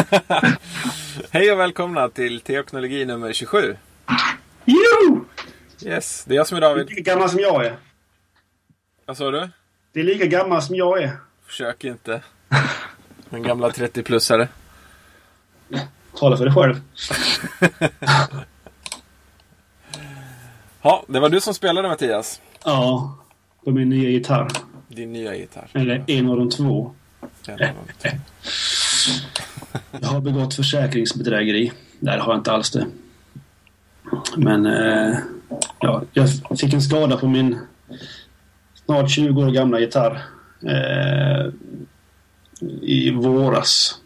Hej och välkomna till Teoknologi nummer 27. Jo! Yes, det är jag som är Du är David. lika gammal som jag är. Vad sa du? Det är lika gammal som jag är. Försök inte. En gamla 30-plussare. Tala för dig själv. Ja, det var du som spelade Mattias. Ja. På min nya gitarr. Din nya gitarr. Eller en av de två. Jävlar. Jag har begått försäkringsbedrägeri. Nej, det har jag inte alls det. Men eh, ja, jag fick en skada på min snart 20 år gamla gitarr eh, i våras.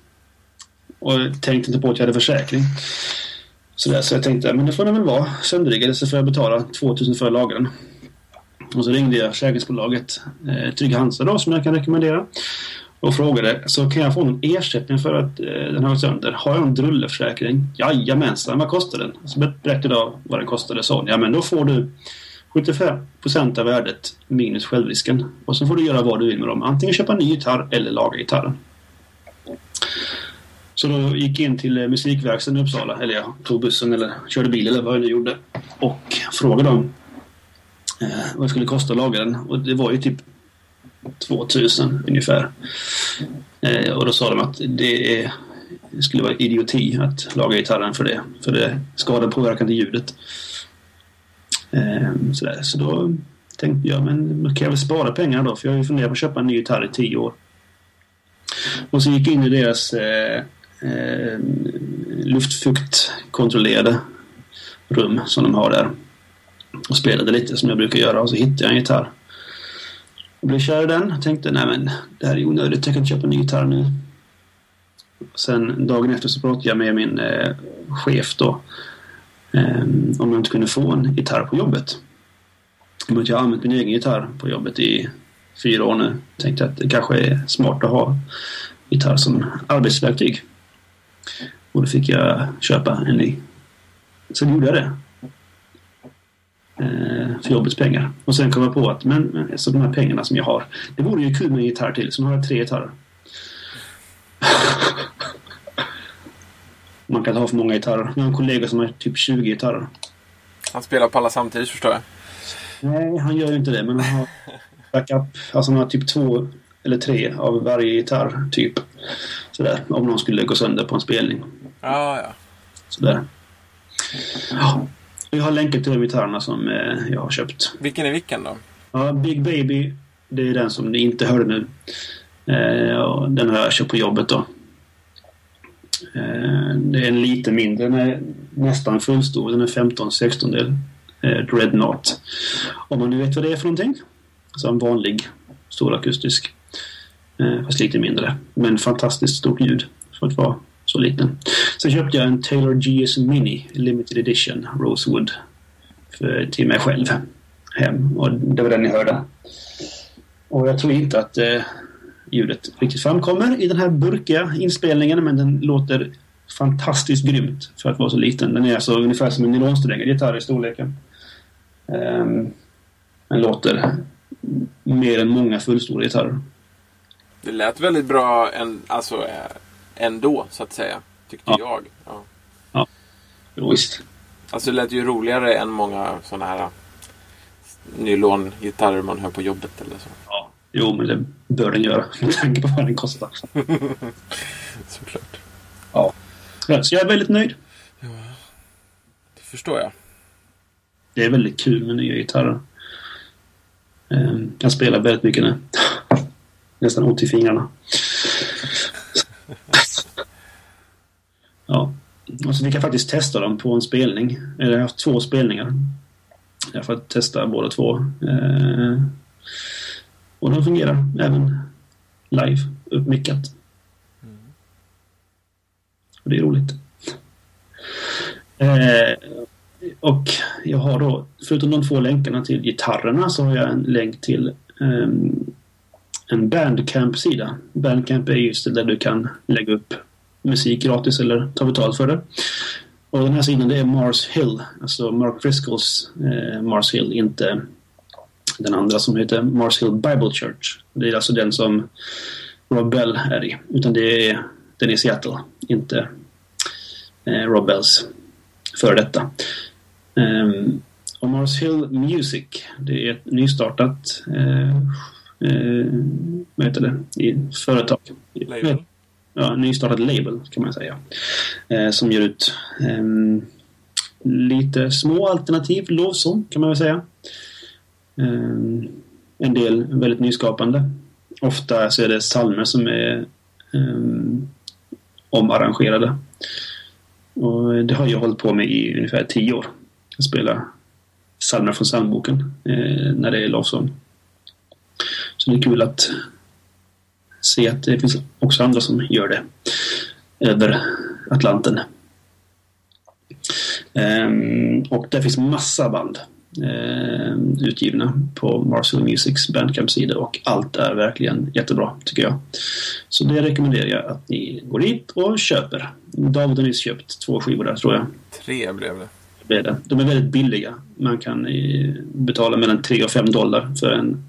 Och jag tänkte inte på att jag hade försäkring. Så, där, så jag tänkte, men det får den väl vara. Sönderriggad så får jag betala 2000 för lagren. Och så ringde jag försäkringsbolaget eh, Trygg Hansa då, som jag kan rekommendera och frågade så kan jag få någon ersättning för att eh, den har gått sönder. Har jag en drulleförsäkring? Jajamensan, vad kostar den? Så berättade jag vad den kostade. Så, ja men då får du 75% av värdet minus självrisken. Och så får du göra vad du vill med dem. Antingen köpa en ny gitarr eller laga gitarren. Så då gick jag in till eh, musikverkstaden i Uppsala. Eller jag tog bussen eller körde bil eller vad jag nu gjorde. Och frågade dem eh, vad det skulle kosta att laga den. Och det var ju typ 2000 ungefär. Eh, och då sa de att det, är, det skulle vara idioti att laga gitarren för det. För det skadar påverkan till ljudet. Eh, sådär. Så då tänkte jag, men kan jag väl spara pengar då? För jag har ju funderat på att köpa en ny gitarr i tio år. Och så gick jag in i deras eh, eh, luftfuktkontrollerade rum som de har där. Och spelade lite som jag brukar göra och så hittade jag en gitarr. Jag blev kär i den och tänkte nej men det här är onödigt, jag kan inte köpa en ny gitarr nu. Sen dagen efter så pratade jag med min eh, chef då eh, om jag inte kunde få en gitarr på jobbet. Men jag har använt min egen gitarr på jobbet i fyra år nu tänkte att det kanske är smart att ha gitarr som arbetsverktyg. Och då fick jag köpa en ny. Så gjorde jag det för jobbets pengar. Och sen kom jag på att men, men så de här pengarna som jag har, det vore ju kul med en gitarr till. Så nu har jag tre gitarrer. Man kan ha för många gitarrer. Jag har en kollega som har typ 20 gitarrer. Han spelar på alla samtidigt förstår jag. Nej, han gör ju inte det. Men han har backup. Alltså han har typ två eller tre av varje gitarr typ. Sådär. Om någon skulle gå sönder på en spelning. Ja, ja. Sådär. Ja. Jag har länkat till de gitarrerna som eh, jag har köpt. Vilken är vilken då? Ja, Big Baby, det är den som ni inte hörde nu. Eh, den har jag köpt på jobbet då. Eh, det är en lite mindre, den är nästan fullstor. Den är 15-16 del eh, Dreadnought. Om man nu vet vad det är för någonting. Alltså en vanlig stor akustisk. Eh, fast lite mindre. Men fantastiskt stort ljud för att vara så liten. Sen köpte jag en Taylor GS Mini Limited Edition Rosewood för, till mig själv hem. Och det var den ni hörde. Och jag tror inte att eh, ljudet riktigt framkommer i den här burkiga inspelningen men den låter fantastiskt grymt för att vara så liten. Den är alltså ungefär som en nylonsträngad gitarr i storleken. Um, den låter mer än många fullstora gitarrer. Det lät väldigt bra en, alltså, eh, ändå, så att säga. Tyckte Ja. jag. Ja. Jo, visst. Alltså det lät ju roligare än många sådana här nylongitarrer man hör på jobbet eller så. Ja. Jo, men det bör den göra med tanke på vad den kostar. Såklart. Ja. Ja, Så jag är väldigt nöjd. Det förstår jag. Det är väldigt kul med nya gitarrer. Ehm, Jag spelar väldigt mycket nu. Nästan ont i fingrarna. Ja. Och så fick jag faktiskt testa dem på en spelning. Eller jag har haft två spelningar. Jag har fått testa båda två. Eh, Och de fungerar även live, uppmickat. Och det är roligt. Eh, och jag har då, förutom de två länkarna till gitarrerna, så har jag en länk till eh, en Bandcamp-sida. Bandcamp är just det där du kan lägga upp musik gratis eller ta betalt för det. Och den här sidan det är Mars Hill, alltså Mark Driscolls eh, Mars Hill, inte den andra som heter Mars Hill Bible Church. Det är alltså den som Rob Bell är i. Utan det är den i Seattle, inte eh, Rob Bells före detta. Um, och Mars Hill Music, det är ett nystartat eh, eh, vad heter det? I företag. Label. Ja, nystartat label kan man säga. Eh, som ger ut eh, lite små alternativ lovsång kan man väl säga. Eh, en del väldigt nyskapande. Ofta så är det psalmer som är ehm, omarrangerade. Och det har jag hållit på med i ungefär tio år. Jag spelar psalmer från psalmboken eh, när det är lovsång. Så det är kul att se att det finns också andra som gör det över Atlanten. Um, och det finns massa band eh, utgivna på Marcel Musics Bandcamp-sida och allt är verkligen jättebra tycker jag. Så det rekommenderar jag att ni går dit och köper. David har nyss köpt två skivor där tror jag. Tre blev det. De är väldigt billiga. Man kan eh, betala mellan 3 och 5 dollar för en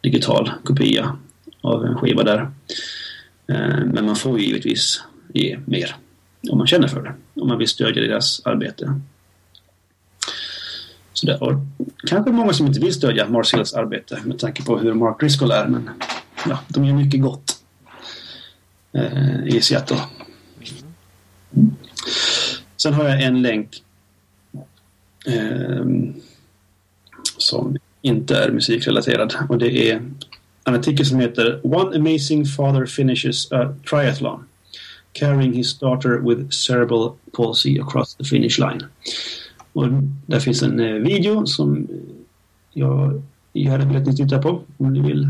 digital kopia av en skiva där. Eh, men man får ju givetvis ge mer om man känner för det. Om man vill stödja deras arbete. Så det, är kanske många som inte vill stödja Marcells arbete med tanke på hur Mark Driscoll är. Men ja, de gör mycket gott eh, i Seattle. Sen har jag en länk eh, som inte är musikrelaterad och det är en artikel som heter One amazing father finishes a triathlon carrying his daughter with cerebral palsy across the finish line. Och där finns en eh, video som eh, jag, gärna vill att ni titta på om ni vill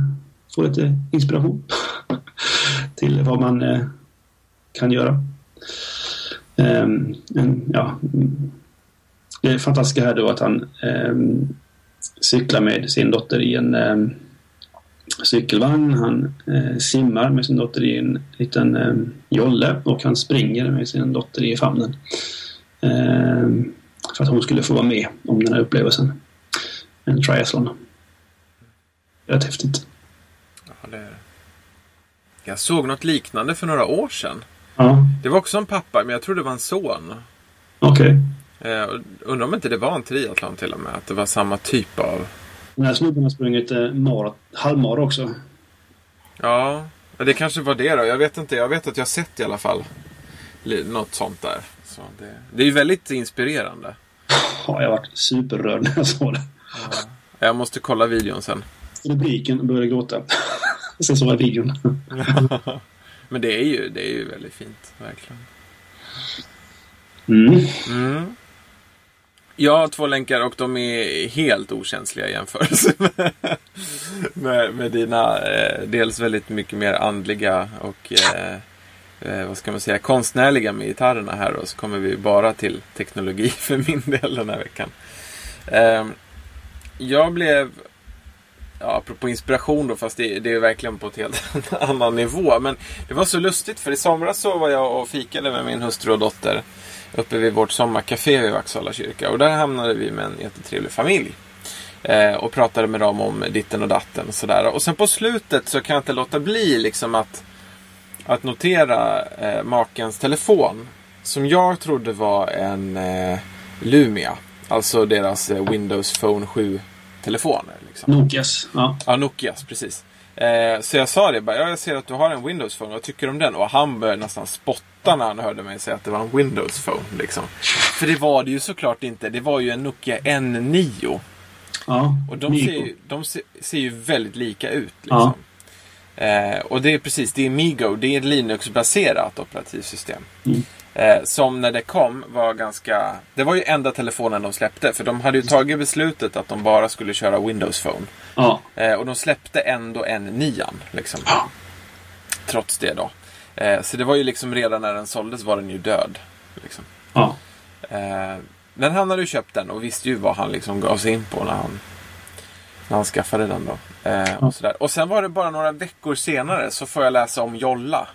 få lite inspiration till vad man eh, kan göra. Ehm, ja, mm. det fantastiska här då att han ehm, cyklar med sin dotter i en ehm, cykelvagn. Han uh, simmar med sin dotter i en liten um, jolle och han springer med sin dotter i famnen. Um, för att hon skulle få vara med om den här upplevelsen. En triathlon. Rätt häftigt. Ja, det är... Jag såg något liknande för några år sedan. Ja. Det var också en pappa, men jag tror det var en son. Okej. Okay. Eh, undrar om inte det var en triathlon till och med. Att det var samma typ av... Den här snubben har sprungit eh, också. Ja, det kanske var det då. Jag vet inte. Jag vet att jag sett i alla fall något sånt där. Så det, det är ju väldigt inspirerande. Ja, jag varit superrörd när jag såg det. Ja. Jag måste kolla videon sen. Rubriken började gråta. sen såg jag videon. Men det är, ju, det är ju väldigt fint, verkligen. Mm. Mm. Jag har två länkar och de är helt okänsliga i jämförelse med, med, med dina eh, dels väldigt mycket mer andliga och eh, eh, vad ska man säga, konstnärliga med gitarrerna här och så kommer vi bara till teknologi för min del den här veckan. Eh, jag blev, ja, apropå inspiration då, fast det, det är verkligen på ett helt annan nivå. Men det var så lustigt för i somras så var jag och fikade med min hustru och dotter uppe vid vårt sommarkafé vid Vaxhalla kyrka. Och där hamnade vi med en jättetrevlig familj. Eh, och pratade med dem om ditten och datten och sådär. Och sen på slutet så kan jag inte låta bli liksom att att notera eh, makens telefon. Som jag trodde var en eh, Lumia. Alltså deras eh, Windows Phone 7-telefoner. Liksom. Nokias. Ja. ja, Nokias, precis. Eh, så jag sa det bara, ja, jag ser att du har en Windows Phone, vad tycker du om den? Och han började nästan spotta när han hörde mig säga att det var en Windows Phone. Liksom. För det var det ju såklart inte, det var ju en Nokia N9. Ja, och de, ser ju, de ser, ser, ju väldigt lika ut. Liksom. Ja. Eh, och det är precis, det är Migo, det är ett Linux-baserat operativsystem. Mm. Eh, som när det kom var ganska... Det var ju enda telefonen de släppte. För de hade ju tagit beslutet att de bara skulle köra Windows Phone. Ja. Eh, och de släppte ändå en nian. Liksom. Ja. Trots det då. Eh, så det var ju liksom redan när den såldes var den ju död. Liksom. Eh, men han hade ju köpt den och visste ju vad han liksom gav sig in på när han när han skaffade den då. Eh, och, sådär. och sen var det bara några veckor senare så får jag läsa om Jolla.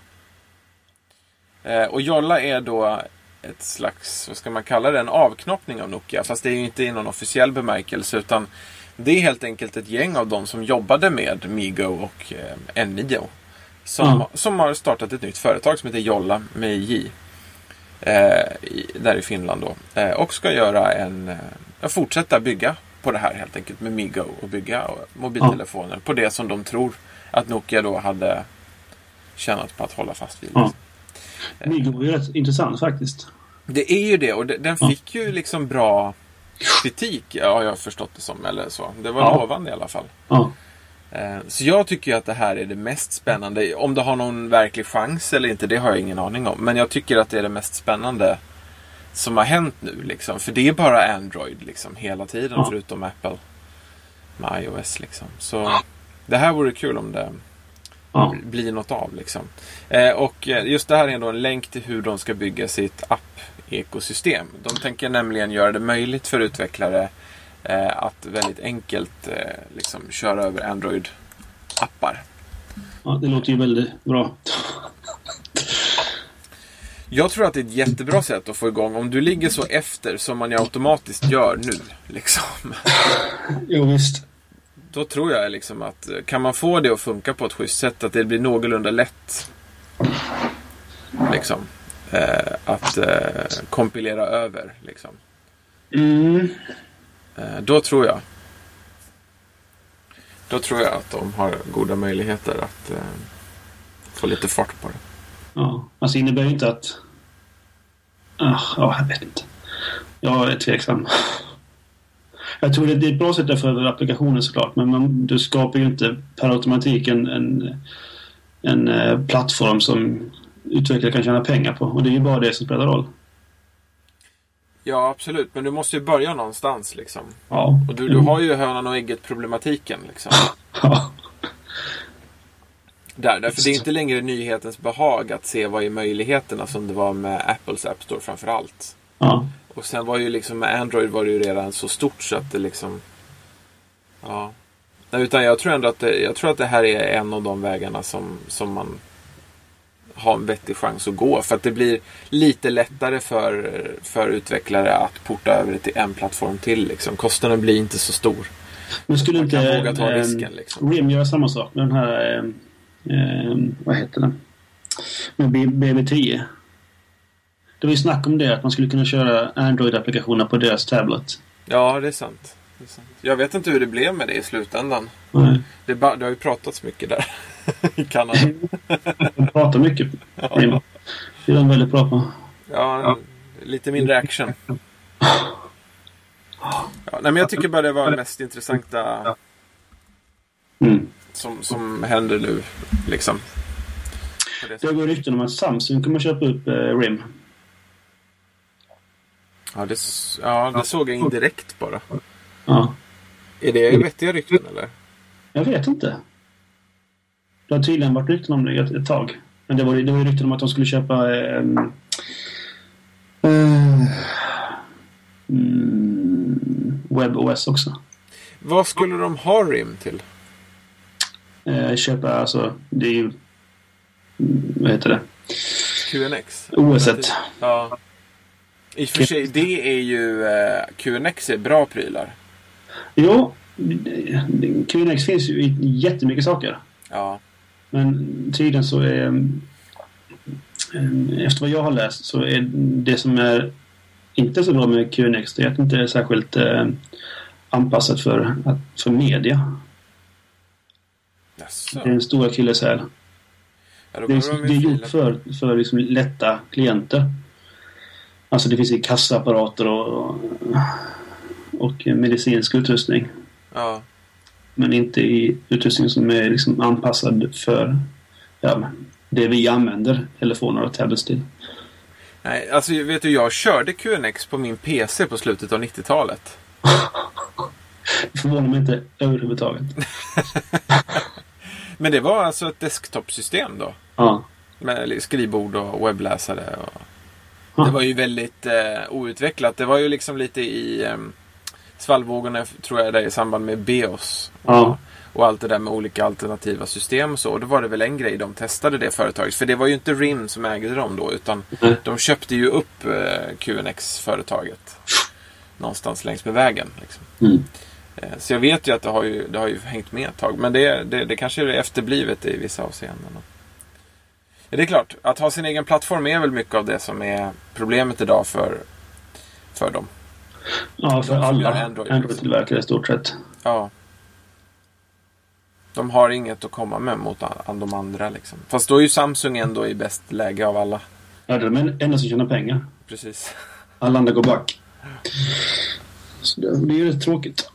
Eh, och Jolla är då ett slags, vad ska man kalla det, en avknoppning av Nokia. Fast det är ju inte i någon officiell bemärkelse utan det är helt enkelt ett gäng av dem som jobbade med Migo och eh, N9. Som, Ja. som har startat ett nytt företag som heter Jolla med J. Eh, i, där i Finland då. Eh, och ska göra en... Eh, fortsätta bygga på det här helt enkelt med Migo och bygga eh, mobiltelefoner på det som de tror att Nokia då hade tjänat på att hålla fast vid. Ja. Migo var ju rätt intressant faktiskt. Det är ju det och de- den Ja. fick ju liksom bra kritik, ja, jag har förstått det som. Eller så. Det var Ja. lovande i alla fall. Ja. Eh, Så jag tycker att det här är det mest spännande. Om det har någon verklig chans eller inte, det har jag ingen aning om. Men jag tycker att det är det mest spännande som har hänt nu. Liksom. För det är bara Android liksom, hela tiden, Ja. förutom Apple med iOS. Liksom. Så det här vore kul om det Ja. blir något av. Liksom. Eh, och eh, just det här är ändå en länk till hur de ska bygga sitt app-ekosystem. De tänker nämligen göra det möjligt för utvecklare eh, att väldigt enkelt eh, liksom, köra över Android-appar. ja. Det låter ju väldigt bra. Jag tror att det är ett jättebra sätt att få igång om du ligger så efter som man ju automatiskt gör nu. Liksom. Jo, visst. Då tror jag liksom att eh, kan man få det att funka på ett schysst sätt att det blir någorlunda lätt liksom, eh, att eh, kompilera över. Liksom. Mm. Eh, då tror jag då tror jag att de har goda möjligheter att eh, få lite fart på det. Ja. Alltså innebär ju inte att... Ah, ja, jag vet inte. Jag är tveksam. Jag tror det det är ett bra sätt för applikationen såklart, men man, du skapar ju inte per automatik en, en, en eh, plattform som utvecklare kan tjäna pengar på. Och det är ju bara det som spelar roll. Ja, absolut. Men du måste ju börja någonstans. Liksom. Ja. Och du, du har ju hönan och ägget problematiken. Liksom. Ja. Där, därför det är inte längre nyhetens behag att se vad är möjligheterna som det var med Apples App Store framför allt. Ja. Och sen var ju liksom med Android var det ju redan så stort så att det liksom... Ja. Nej, utan jag tror ändå att det, jag tror att det här är en av de vägarna som, som man har en vettig chans att gå. För att det blir lite lättare för, för utvecklare att porta över det till en plattform till. Liksom. Kostnaden blir inte så stor. Men skulle Man inte våga ta eh, risken, liksom. RIM göra samma sak med den här... Eh, vad heter den? Med B- BB10. Det var ju snack om det, att man skulle kunna köra Android-applikationer på deras tablet. Ja, det är sant. Det. Jag vet inte hur det blev med det i slutändan. Nej. Det, ba- det har ju pratats mycket där i Kanada. De pratar mycket. RIM. Det är de väldigt bra på. Ja, lite mindre action. Ja, nej, men jag tycker bara det var det mest intressanta Mm. Som, som händer nu. Liksom. Det går rykten om att Samsung kommer köpa upp eh, RIM. Ja, det, ja, det såg jag indirekt bara. Ja. Är det vettiga rykten eller? Jag vet inte. Det har tydligen varit rykten om det ett, ett tag. Men det var, det var ju rykten om att de skulle köpa... Eh, eh, mm, WebOS också. Vad skulle de ha RIM till? Eh, köpa, alltså, det är ju... mm, Vad heter det? QNX? OS. Ja. I och för sig, det är ju... Eh, QNX är bra prylar. Jo, QNX finns ju i jättemycket saker. Ja. Men tydligen så är... eh, Efter vad jag har läst så är det som är inte så bra med QNX det är att det inte är särskilt eh, anpassat för, att- för media. Jaså. Det är en stor akilleshäl. Ja, Det är, de det är ju gjort för, för liksom lätta klienter. Alltså det finns i kassaapparater och, och medicinsk utrustning. Ja. Men inte i utrustning som är liksom anpassad för ja, det vi använder telefoner och tablets till. Nej, alltså vet du, jag körde QNX på min PC på slutet av 90-talet. Det förvånar mig inte överhuvudtaget. Men det var alltså ett desktopsystem då. Ja. Med skrivbord och webbläsare. Och... Ja. Det var ju väldigt eh, outvecklat. Det var ju liksom lite i eh, svallvågorna tror jag där i samband med BEOS. Och, Ja. och allt det där med olika alternativa system och så. Och då var det väl en grej de testade det företaget. För det var ju inte RIM som ägde dem då. Utan Nej. de köpte ju upp eh, QNX-företaget. Någonstans längs med vägen. Liksom. Mm. Eh, Så jag vet ju att det har ju, det har ju hängt med ett tag. Men det, det, det kanske är efterblivet i vissa avseenden. Det är klart, att ha sin egen plattform är väl mycket av det som är problemet idag för, för dem. Ja, för alla Android, Android-tillverkare i stort sett. Ja. De har inget att komma med mot de andra liksom. Fast då är ju Samsung ändå i bäst läge av alla. Ja, det är de enda som tjänar pengar. Precis. Alla andra går back. Så det det är ju rätt tråkigt.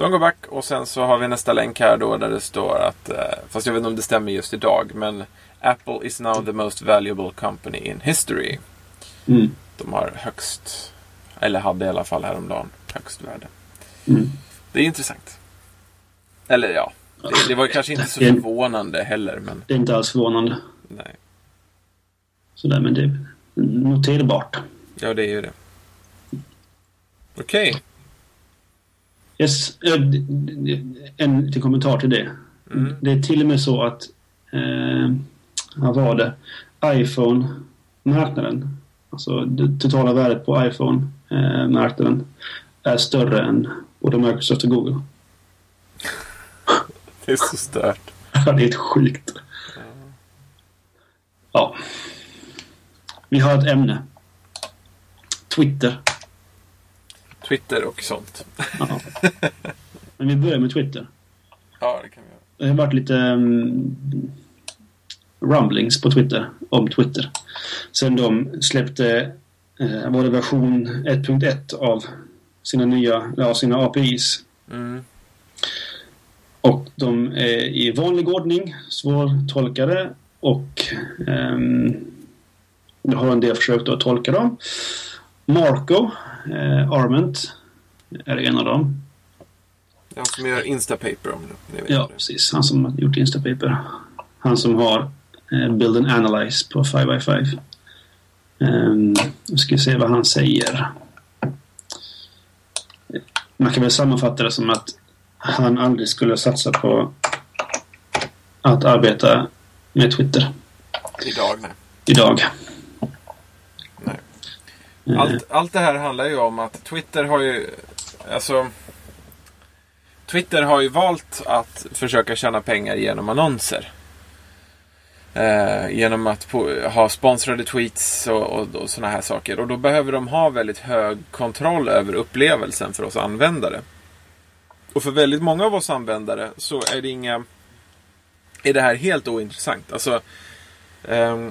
De går back och sen så har vi nästa länk här då där det står att, eh, fast jag vet inte om det stämmer just idag, men Apple is now the most valuable company in history. Mm. De har högst, eller hade i alla fall häromdagen, högst värde. Mm. Det är intressant. Eller ja, det, det var kanske inte så förvånande heller, men Det är inte alls förvånande. nej. Sådär, men det är noterbart. Ja, det är ju det. Okej. Yes. eh, En liten kommentar till det. Mm. Det är till och med så att, eh, vad var det? iPhone-marknaden, alltså det totala värdet på iPhone-marknaden är större än både Microsoft och Google. Det är så stört. Det är helt sjukt. Ja. Vi har ett ämne. Twitter. Twitter och sånt. Ja. Men vi börjar med Twitter. Ja, det kan vi göra. Det har varit lite um, rumblings på Twitter om Twitter. Sen de släppte, eh, var det version 1.1 av sina nya, ja, sina APIs. Mm. Och de är i vanlig ordning svårtolkade och jag har en del försökt att tolka dem. Marco, eh, Arment, är en av dem. Den som gör Instapaper om det. ni vet Ja, det. precis. Han som har gjort Instapaper. Han som har eh, Build and Analyze på 5x5. Um, nu ska vi se vad han säger. Man kan väl sammanfatta det som att han aldrig skulle satsa på att arbeta med Twitter Idag, nej. idag. Mm. Allt, allt det här handlar ju om att Twitter har ju... Alltså... Twitter har ju valt att försöka tjäna pengar genom annonser. Eh, genom att på, ha sponsrade tweets och, och, och sådana här saker. Och då behöver de ha väldigt hög kontroll över upplevelsen för oss användare. Och för väldigt många av oss användare så är det inga... Är det här helt ointressant. Alltså... Eh,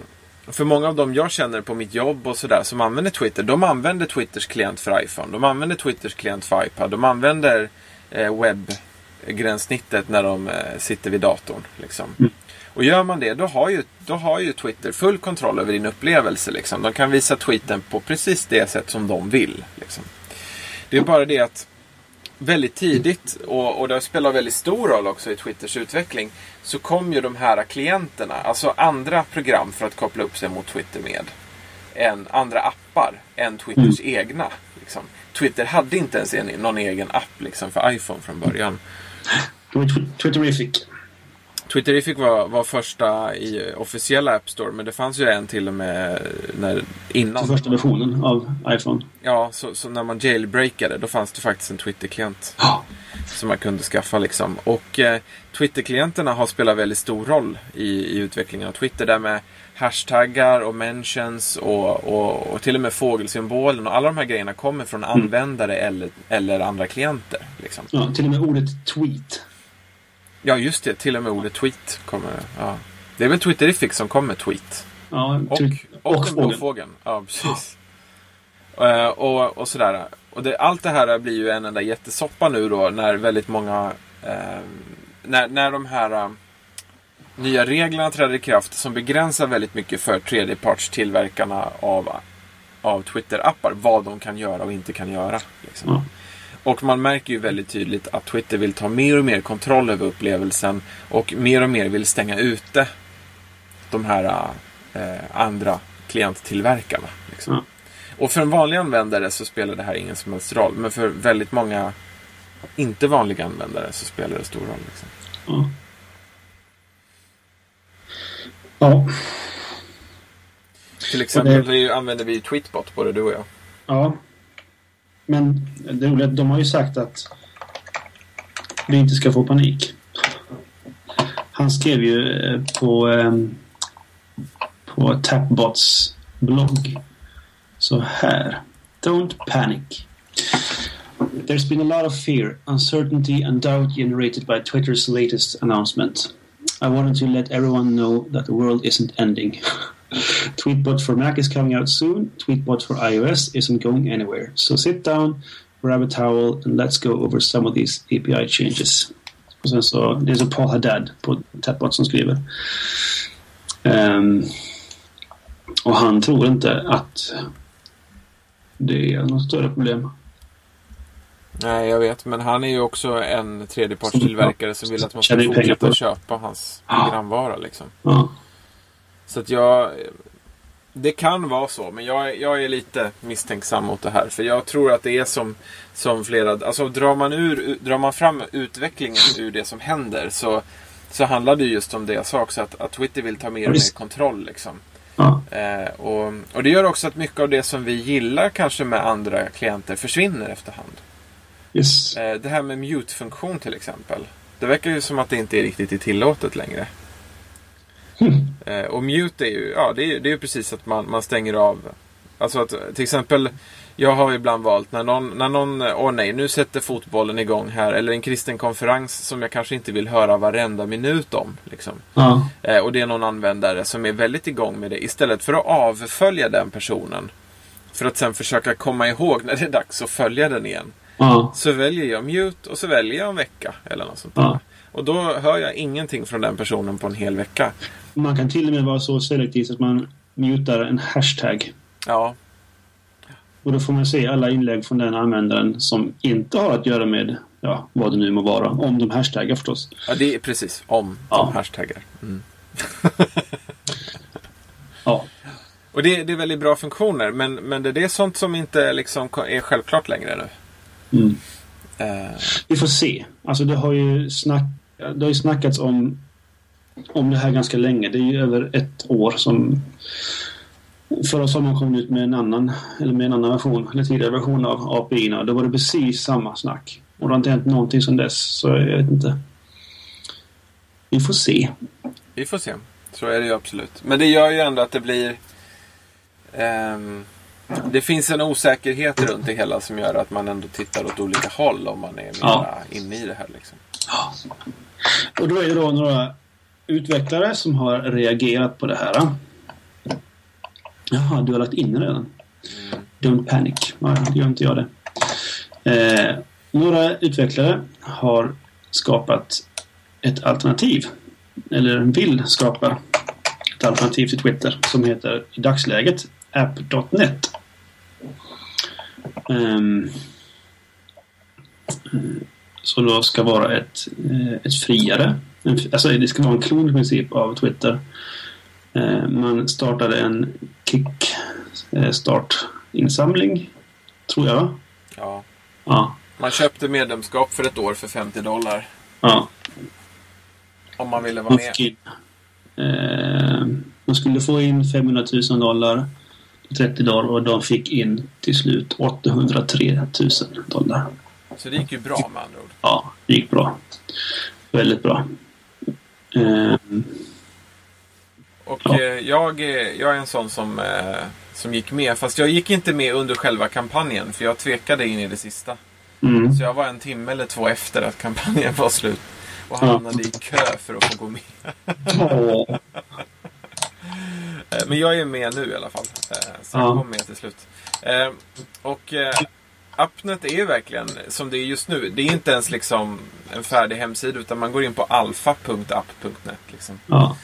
för många av dem jag känner på mitt jobb och sådär som använder Twitter, de använder Twitters klient för iPhone. De använder Twitters klient för iPad. De använder eh, webbgränssnittet när de eh, sitter vid datorn. Liksom. Mm. Och gör man det, då har, ju, då har ju Twitter full kontroll över din upplevelse. Liksom. De kan visa tweeten på precis det sätt som de vill. Liksom. Det är bara det att väldigt tidigt, och, och det spelar väldigt stor roll också i Twitters utveckling, så kom ju de här klienterna, alltså andra program för att koppla upp sig mot Twitter med, än andra appar än Twitters egna. Liksom. Twitter hade inte ens en, någon egen app liksom, för iPhone från början. Twitterific. Twitterific var, var första i officiella App Store, men det fanns ju en till och med när, innan. Den första versionen av iPhone. Ja, så, så när man jailbreakade, då fanns det faktiskt en Twitter-klient. Som man kunde skaffa. Liksom. Och eh, Twitter-klienterna har spelat väldigt stor roll i, i utvecklingen av Twitter. Där med hashtaggar och mentions och, och, och till och med fågelsymbolen och alla de här grejerna kommer från användare eller, eller andra klienter. Liksom. Ja, till och med ordet tweet. Ja, just det. Till och med ordet tweet kommer. Ja. Det är väl Twitterific som kommer tweet. Ja, Och, och, och fågeln. blå fågeln. Ja, precis. Eh, och, och sådär. Och det, allt det här blir ju en enda jättesoppa nu då när väldigt många... eh, när, när de här eh, nya reglerna träder i kraft som begränsar väldigt mycket för tredjepartstillverkarna av, av Twitter-appar. Vad de kan göra och inte kan göra. Liksom. Ja. Och man märker ju väldigt tydligt att Twitter vill ta mer och mer kontroll över upplevelsen och mer och mer vill stänga ute de här eh, andra klienttillverkarna. Liksom. Ja. Och för en vanlig användare så spelar det här ingen som helst roll. Men för väldigt många inte vanliga användare så spelar det stor roll. Liksom. Ja. Ja. Till exempel det- använder vi Tweetbot, både du och jag. ja. Men det roliga är att de har ju sagt att vi inte ska få panik. Han skrev ju eh, på... Ehm, på Tapbots blogg så här. Don't panic. There's been a lot of fear, uncertainty, and doubt generated by Twitter's latest announcement. I wanted to let everyone know that the world isn't ending. Tweetbot for Mac is coming out soon. Tweetbot for iOS isn't going anywhere. So sit down, grab a towel, and let's go over some of these API changes. Och sen så, det är så Paul Haddad på Tapbot som skriver. Um, och han tror inte att det är något större problem. Nej, jag vet. Men han är ju också en tredjepartstillverkare som vill att man ska fortsätta köpa hans programvara. Liksom. Ja. Så att jag... Det kan vara så, men jag, jag är lite misstänksam mot det här. För jag tror att det är som, som flera... Alltså drar man, ur, drar man fram utvecklingen ur det som händer så, så handlar det just om det jag sa också. Att, att Twitter vill ta mer och mer kontroll. Liksom. Ja. Eh, och, och det gör också att mycket av det som vi gillar kanske med andra klienter försvinner efterhand. Yes. Eh, det här med mute-funktion till exempel. Det verkar ju som att det inte är riktigt är tillåtet längre. Eh, och mute är ju, ja det är, det är precis att man, man stänger av. Alltså att till exempel, jag har ibland valt när någon, när någon, åh nej, nu sätter fotbollen igång här. Eller en kristen konferens som jag kanske inte vill höra varenda minut om. Liksom. Ja. Eh, och det är någon användare som är väldigt igång med det. Istället för att avfölja den personen. För att sen försöka komma ihåg när det är dags att följa den igen. Ja. Så väljer jag mute och så väljer jag en vecka. Eller något sånt där. Ja. Och då hör jag ingenting från den personen på en hel vecka. Man kan till och med vara så selektiv att man mutar en hashtag. Ja, Och då får man se alla inlägg från den användaren som inte har att göra med ja, vad det nu må vara. Om de hashtaggar förstås. ja det är precis om Ja. de hashtaggar. Mm. Ja. Och det, det är väldigt bra funktioner. Men, men det, det är sånt som inte liksom är självklart längre nu. Mm. Vi får se. Alltså det har ju, snack, det har ju snackats om, om det här ganska länge. Det är ju över ett år som Förra sommaren kom ut med en annan, eller med en annan version, eller tidigare version av API. -na. Då var det precis samma snack. Och det har inte hänt någonting sedan dess, så jag vet inte. Vi får se. vi får se. Så är det ju absolut. Men det gör ju ändå att det blir... Um det finns en osäkerhet runt det hela som gör att man ändå tittar åt olika håll om man är mera Ja. inne i det här. Liksom. Och då är det då några utvecklare som har reagerat på det här. Jaha, du har lagt in redan? Don't panic. Ja, det gör inte jag det. Eh, några utvecklare har skapat ett alternativ. Eller vill skapa ett alternativ till Twitter som heter i dagsläget app.net. Ehm, så då ska vara ett, eh, ett friare, alltså det ska vara en klon i princip av Twitter. Eh, Man startade en kick eh, tror jag. Ja. Ja. Man köpte medlemskap för ett år för 50 dollar. ja. Om man ville vara Man med. in, eh, man skulle få in 500 000 dollar 30 dagar och de fick in till slut 803 000 dollar. Så det gick ju bra med andra ord. Ja, det gick bra. Väldigt bra. Eh, Och Ja. eh, jag, är- jag är en sån som, eh, som gick med. Fast jag gick inte med under själva kampanjen. För jag tvekade in i det sista. mm. Så jag var en timme eller två efter att kampanjen var slut. Och Ja. hamnade i kö för att få gå med. Eh, Men jag är med nu i alla fall. Eh, Så Ja. jag kom med till slut. Eh, Och Appnet är verkligen som det är just nu. Det är inte ens liksom en färdig hemsida utan man går in på alfa.app.net. Liksom. Ja.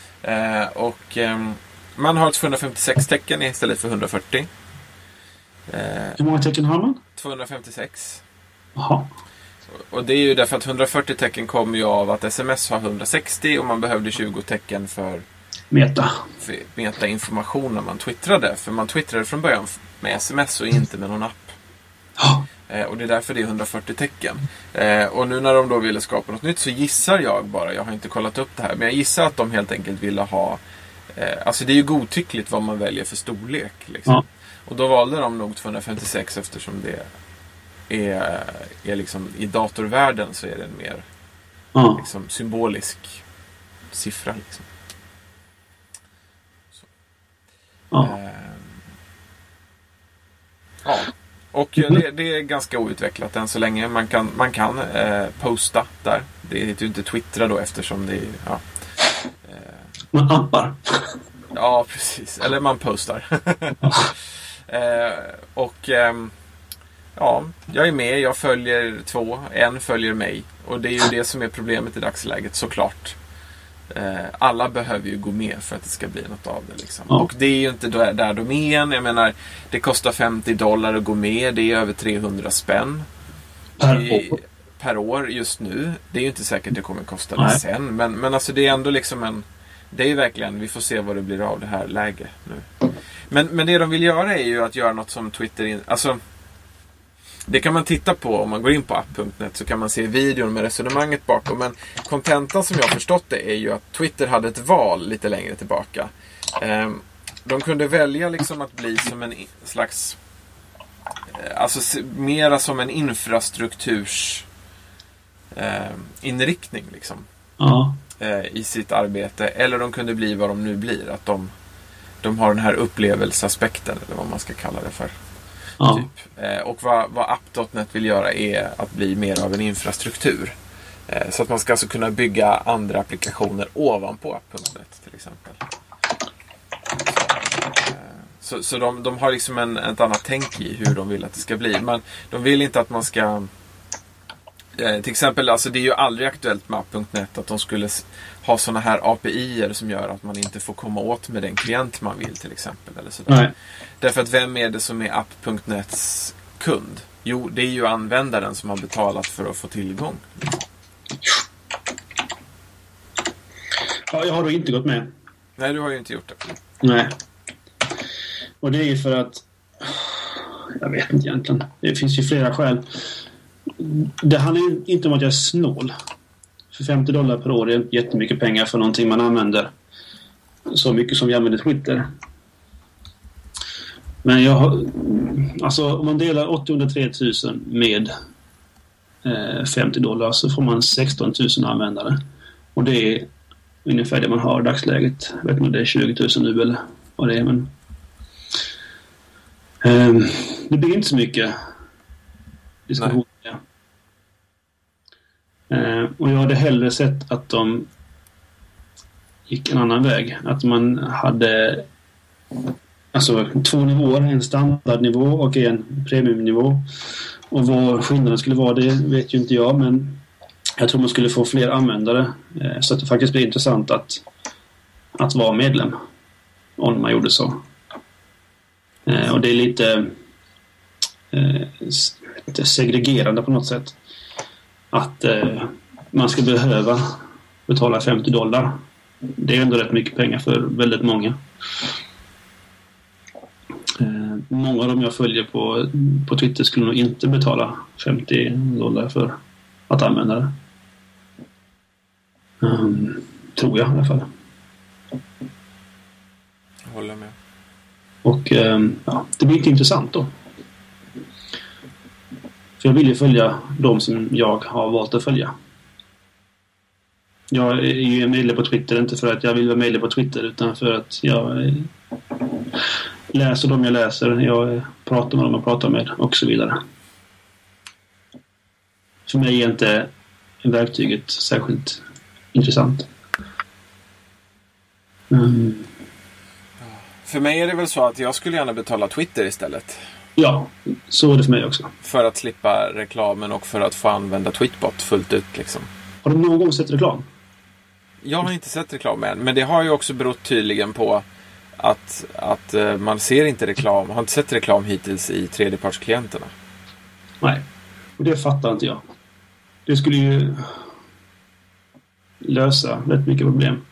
Och ehm, man har 256 tecken istället för 140. Eh, Hur många tecken har man? 256. Jaha. Och det är ju därför att 140 tecken kommer ju av att sms har 160 och man behövde 20 tecken för Meta. metainformation när man twittrade. För man twittrade från början med sms och inte med någon app. Ja. Eh, och det är därför det är 140 tecken. Eh, och nu när de då ville skapa något nytt så gissar jag bara, jag har inte kollat upp det här, men jag gissar att de helt enkelt ville ha eh, Alltså det är ju godtyckligt vad man väljer för storlek. Liksom. Ja. Och då valde de nog 256 eftersom det är, är liksom, i datorvärlden så är det en mer Ja. liksom, symbolisk siffra. Liksom. Så. Ja. Eh, ja. Och det, det, är ganska outvecklat än så länge. Man kan, man kan eh, posta där. Det heter ju inte twittra då eftersom det är... Ja, Man appar. ja precis. Eller man postar. eh, och ehm, ja, jag är med. Jag följer två. En följer mig. Och det är ju det som är problemet i dagsläget såklart. Eh, alla behöver ju gå med för att det ska bli något av det. Liksom. Ja. Och det är ju inte där, där de är än. Jag menar, det kostar 50 dollar att gå med. Det är över 300 spänn. Per i- år. per år just nu. Det är ju inte säkert det kommer kosta det Nej. sen. Men, men alltså det är ändå liksom en... Det är ju verkligen, vi får se vad det blir av det här läget nu. Men, men det de vill göra är ju att göra något som Twitter... In, alltså, det kan man titta på om man går in på app.net så kan man se videon med resonemanget bakom. Men kontentan som jag har förstått det är ju att Twitter hade ett val lite längre tillbaka. Ehm, de kunde välja liksom att bli som en slags... eh, Alltså mera som en infrastrukturs eh, inriktning liksom, Ja. eh, i sitt arbete. Eller de kunde bli vad de nu blir. Att de, de har den här upplevelseaspekten eller vad man ska kalla det för. Ja. Typ. Eh, och vad, vad app.net vill göra är att bli mer av en infrastruktur. Eh, så att man ska alltså kunna bygga andra applikationer ovanpå app.net till exempel. Eh, så, så de, de har liksom en, ett annat tänk i hur de vill att det ska bli. Men de vill inte att man ska... Eh, till exempel, alltså det är ju aldrig aktuellt med app.net att de skulle ha sådana här API-er som gör att man inte får komma åt med den klient man vill till exempel. Eller sådär. Nej. Därför att vem är det som är app.nets kund? Jo, det är ju användaren som har betalat för att få tillgång. ja. Jag har då inte gått med. Nej, du har ju inte gjort det. Nej. Och det är ju för att... Jag vet inte egentligen. Det finns ju flera skäl. Det handlar ju inte om att jag är snål. För 50 dollar per år är jättemycket pengar för någonting man använder. Så mycket som vi använder Twitter. Men jag har... Alltså om man delar 803 000 med eh, 50 dollar så får man 16 000 användare. Och det är ungefär det man har i dagsläget. Jag vet inte om det är 20 000 nu eller vad det är men... Ehm, det blir inte så mycket diskussion. Eh, och jag hade hellre sett att de gick en annan väg. Att man hade alltså två nivåer. En standardnivå och en premiumnivå. Och vad skillnaden skulle vara det vet ju inte jag men jag tror man skulle få fler användare eh, så att det faktiskt blir intressant att, att vara medlem. Om man gjorde så. Eh, och det är lite eh, lite segregerande på något sätt. Att eh, man ska behöva betala 50 dollar. Det är ändå rätt mycket pengar för väldigt många. Eh, många av dem jag följer på, på Twitter skulle nog inte betala 50 dollar för att använda det. Ehm, tror jag i alla fall. Jag håller med. Och ehm, ja, det blir inte intressant då. För jag vill ju följa de som jag har valt att följa. Jag är ju medlem på Twitter inte för att jag vill vara medlem på Twitter utan för att jag eh, läser de jag läser, jag pratar med dem jag pratar med och så vidare. För mig är inte verktyget särskilt intressant. Mm. För mig är det väl så att jag skulle gärna betala Twitter istället. Ja, så är det för mig också. För att slippa reklamen och för att få använda Tweetbot fullt ut. Liksom. Har du någon gång sett reklam? Jag har inte sett reklam än, men det har ju också berott tydligen på att, att eh, man ser inte reklam, har inte sett reklam hittills i tredjepartsklienterna. Nej. Och det fattar inte jag. Det skulle ju lösa rätt mycket problem.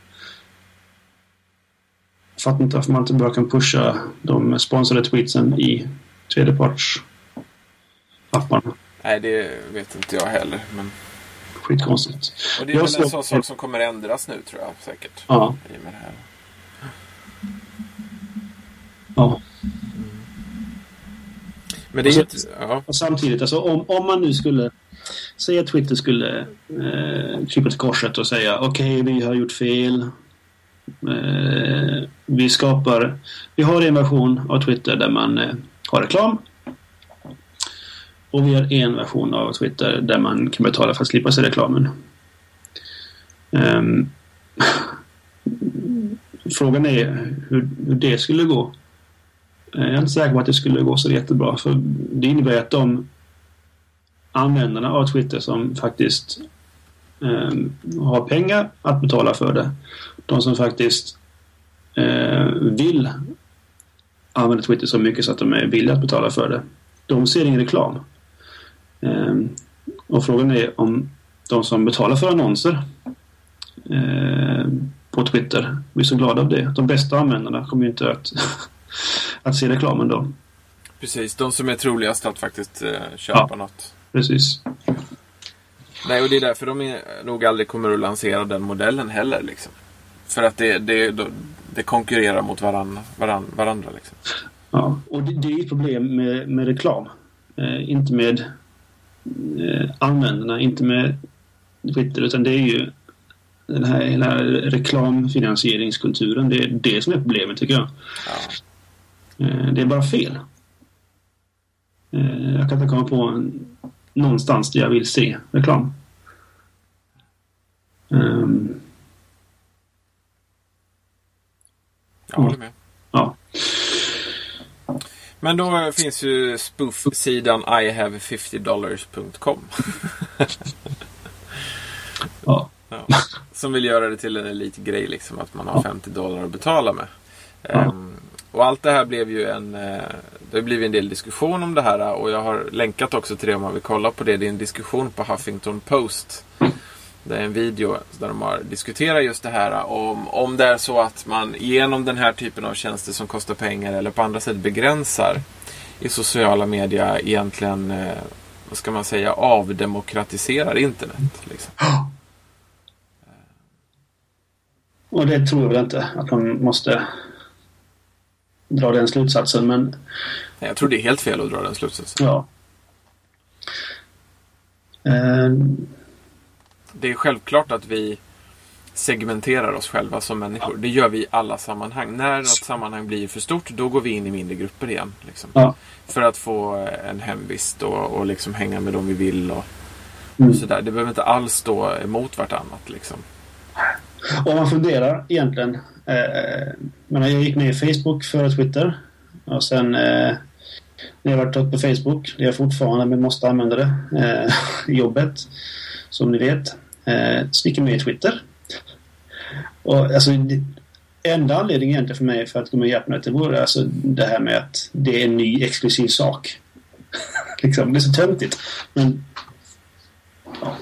Jag fattar inte varför man inte bara kan pusha de sponsrade tweetsen i tredjeparts-apparna. Nej, det vet inte jag heller. Men... Skitkonstigt. Och det är Jag väl en sån sak som kommer ändras nu tror jag säkert. Ja. I och med det här. ja. Men det är ju Och inte... Ja. Och samtidigt, alltså om, om man nu skulle säga att Twitter skulle eh, krypa till korset och säga okej, vi har gjort fel. Eh, vi skapar... Vi har en version av Twitter där man eh, ha reklam. Och vi har en version av Twitter där man kan betala för att slippa se reklamen. Um, frågan är hur, hur, det skulle gå. Eh, jag är inte säker på att det skulle gå så jättebra. För det innebär att de användarna av Twitter som faktiskt um, har pengar att betala för det. De som faktiskt uh, vill använda Twitter så mycket så att de är villiga att betala för det. De ser ingen reklam. Um, och frågan är om de som betalar för annonser Eh, på Twitter. Är så glada av det. De bästa användarna kommer ju inte att, att se reklamen då. Precis, de som är troligast att faktiskt eh, köpa ja, något. Precis. Nej, och det är därför de är, nog aldrig kommer att lansera den modellen heller. Liksom. För att det, det, det konkurrerar mot varann, varann, varandra. Liksom. Ja, och det, det är ett problem med, med reklam. Eh, inte med eh, användarna, inte med Twitter, utan det är ju den här hela reklamfinansieringskulturen. Det är det som är problemet tycker jag. Ja. Eh, det är bara fel. Eh, jag kan inte komma på en, någonstans där jag vill se reklam. Um, jag håller med. Ja. Men då finns ju spoof-sidan ihavefiftydollars.com. ja. Ja. Som vill göra det till en elitgrej, liksom, att man har 50 dollar att betala med. Ja. Um, och allt det här blev ju en... Uh, det har blivit en del diskussion om det här och jag har länkat också till det om man vill kolla på det. Det är en diskussion på Huffington Post. Det är en video där de har diskuterat just det här om, om det är så att man genom den här typen av tjänster som kostar pengar eller på andra sätt begränsar i sociala medier egentligen, eh, vad ska man säga, avdemokratiserar internet. Liksom. Och det tror jag väl inte att man måste dra den slutsatsen men... Jag tror det är helt fel att dra den slutsatsen. Ja. Uh... Det är självklart att vi segmenterar oss själva som människor. Det gör vi i alla sammanhang. När något sammanhang blir för stort, då går vi in i mindre grupper igen. Liksom. Ja. För att få en hemvist och, och liksom hänga med dem vi vill. Och, mm. och sådär. Det behöver inte alls stå emot vartannat. Liksom. Om man funderar egentligen. Eh, jag gick med i Facebook före Twitter. Och sen eh, när jag varit på Facebook, det är jag fortfarande men måste använda det eh, jobbet. Som ni vet. Eh, så gick jag med i Twitter. Och alltså enda anledningen egentligen för mig för att gå med i Appnet det vore alltså det här med att det är en ny exklusiv sak. liksom, det är så töntigt. Men ja.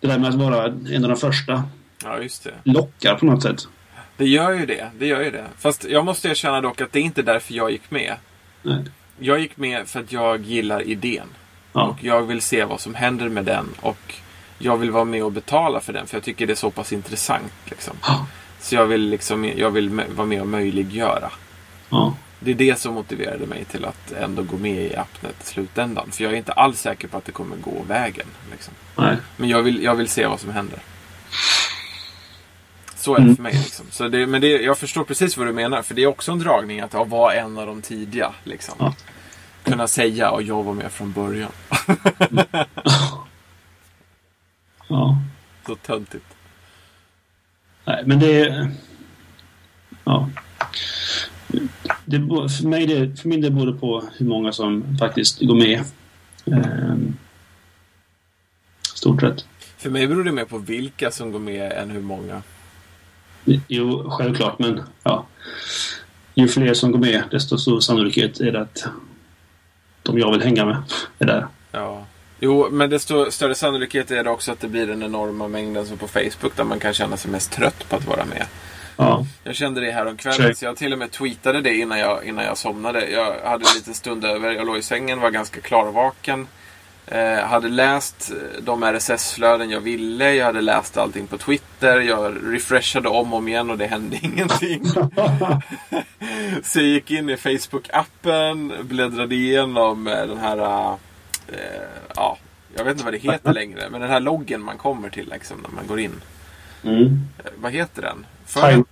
Det där med att vara en av de första Ja, just det. lockar på något sätt. Det gör ju det. Det gör ju det. Fast jag måste erkänna dock att det är inte därför jag gick med. Nej. Jag gick med för att jag gillar idén. Ja. Och jag vill se vad som händer med den. Och jag vill vara med och betala för den. För jag tycker det är så pass intressant. Liksom. Ja. Så jag vill, liksom, jag vill vara med och möjliggöra. Ja. Det är det som motiverade mig till att ändå gå med i Appnet i slutändan. För jag är inte alls säker på att det kommer gå vägen. Liksom. Men jag vill, jag vill se vad som händer. Så är det mm. för mig. Liksom. Så det, men det, jag förstår precis vad du menar. För det är också en dragning att vara en av de tidiga. Liksom. Ja. Kunna säga att jag var med från början. ja. Så töntigt. Nej, men det är... Ja. Det, för, mig det, för min del beror det på hur många som faktiskt går med. Ehm, stort sett. För mig beror det mer på vilka som går med än hur många. Jo, självklart, men ja. Ju fler som går med, desto större sannolikhet är det att de jag vill hänga med är där. Ja. Jo, men desto större sannolikhet är det också att det blir den enorma mängden som på Facebook där man kan känna sig mest trött på att vara med. Ja. Jag kände det här om kvällen så jag till och med tweetade det innan jag, innan jag somnade. Jag hade en liten stund över, jag låg i sängen, var ganska klarvaken. Eh, hade läst de RSS-flöden jag ville. Jag hade läst allting på Twitter. Jag refreshade om och om igen och det hände ingenting. så jag gick in i Facebook-appen, bläddrade igenom eh, den här... Ja, jag vet inte vad det heter längre. Men den här loggen man kommer till liksom, när man går in. Mm. Eh, vad heter den? För... Time.